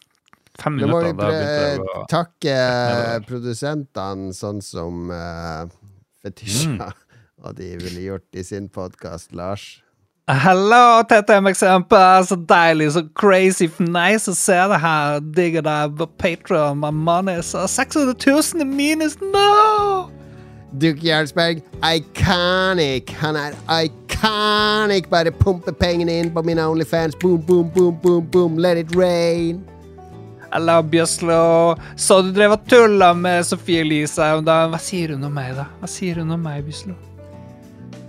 fem da minutter. Da må vi å takke produsentene, sånn som uh, Fetisha, Mm. og de ville gjort i sin podkast, Lars. Hallo, TTM-eksempel. Så deilig, så crazy nice å se det her. Digger deg på Patreon, my money. is 600 000 i minus, no! Duke Jarlsberg, iconic! Han er iconic! Bare pumpe pengene inn på mine Onlyfans. Boom, boom, boom, boom, boom. Let it rain. Eller Bjøslo. Så du drev og tulla med Sofie Elise om dagen. Hva sier hun om meg, da? Hva sier hun om meg, Bjøslo?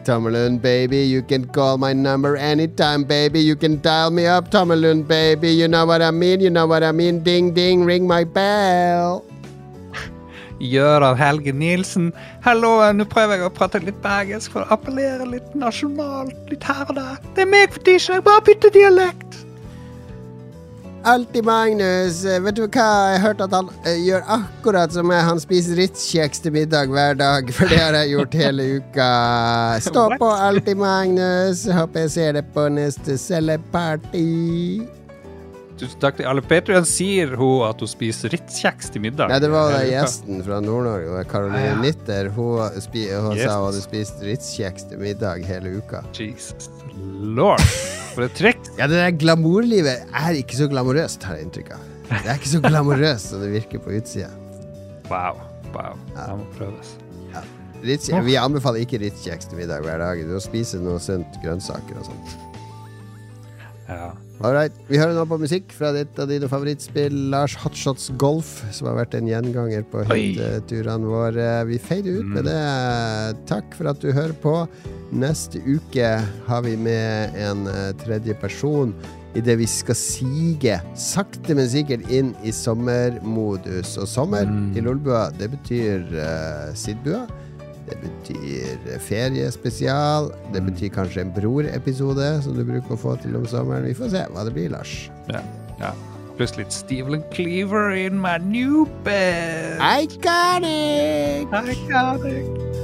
Tommelund, baby, you can call my number anytime, baby. You can dial me up, Tommelund, baby. You know what I mean, you know what I mean. Ding, ding, ring my bell. Gøran Helge Nilsen. Hallo, nå prøver jeg å prate litt bergensk for å appellere litt nasjonalt. Litt her og der. Det er meg for tirsdag. Bare bytte dialekt. Alltid Magnus. Eh, Vet du hva? Jeg har hørt at han eh, gjør akkurat som meg. Han spiser Ritz-kjeks til middag hver dag, for det har jeg gjort hele uka. Stå What? på Alltid Magnus. Håper jeg ser deg på neste celleparty. Tusen takk til alle. Patrion sier hun at hun spiser Ritz-kjeks til middag. Nei, det var uka. gjesten fra Nord-Norge, Karoline Ah, ja. Nitter. Hun, hun Yes. sa hun hadde spist Ritz-kjeks til middag hele uka. Jesus lord. For et trekk! Ja, det der glamourlivet er ikke så glamorøst, har jeg inntrykk av. Det er ikke så glamorøst som det virker på utsida. Wow. wow. Det må prøves. Ritz, vi anbefaler ikke Ritz-kjeks til middag hver dag. Du må spise noe sunt, grønnsaker og sånt. Ja. Alright, Vi hører nå på musikk fra ditt av dine favorittspill, Lars Hotshots Golf, som har vært en gjenganger på hytteturene våre. Vi feirer ut med Mm. det. Takk for at du hører på. Neste uke har vi med en eh, tredje person idet vi skal sige sakte, men sikkert inn i sommermodus. Og sommer Mm. i Lolbua, det betyr uh, Sidbua. Det betyr feriespesial. Det Mm. betyr kanskje en Bror-episode, som du bruker å få til om sommeren. Vi får se hva det blir, Lars. ja. ja. Pluss litt Steven Cleaver in my new bed. Iconic! I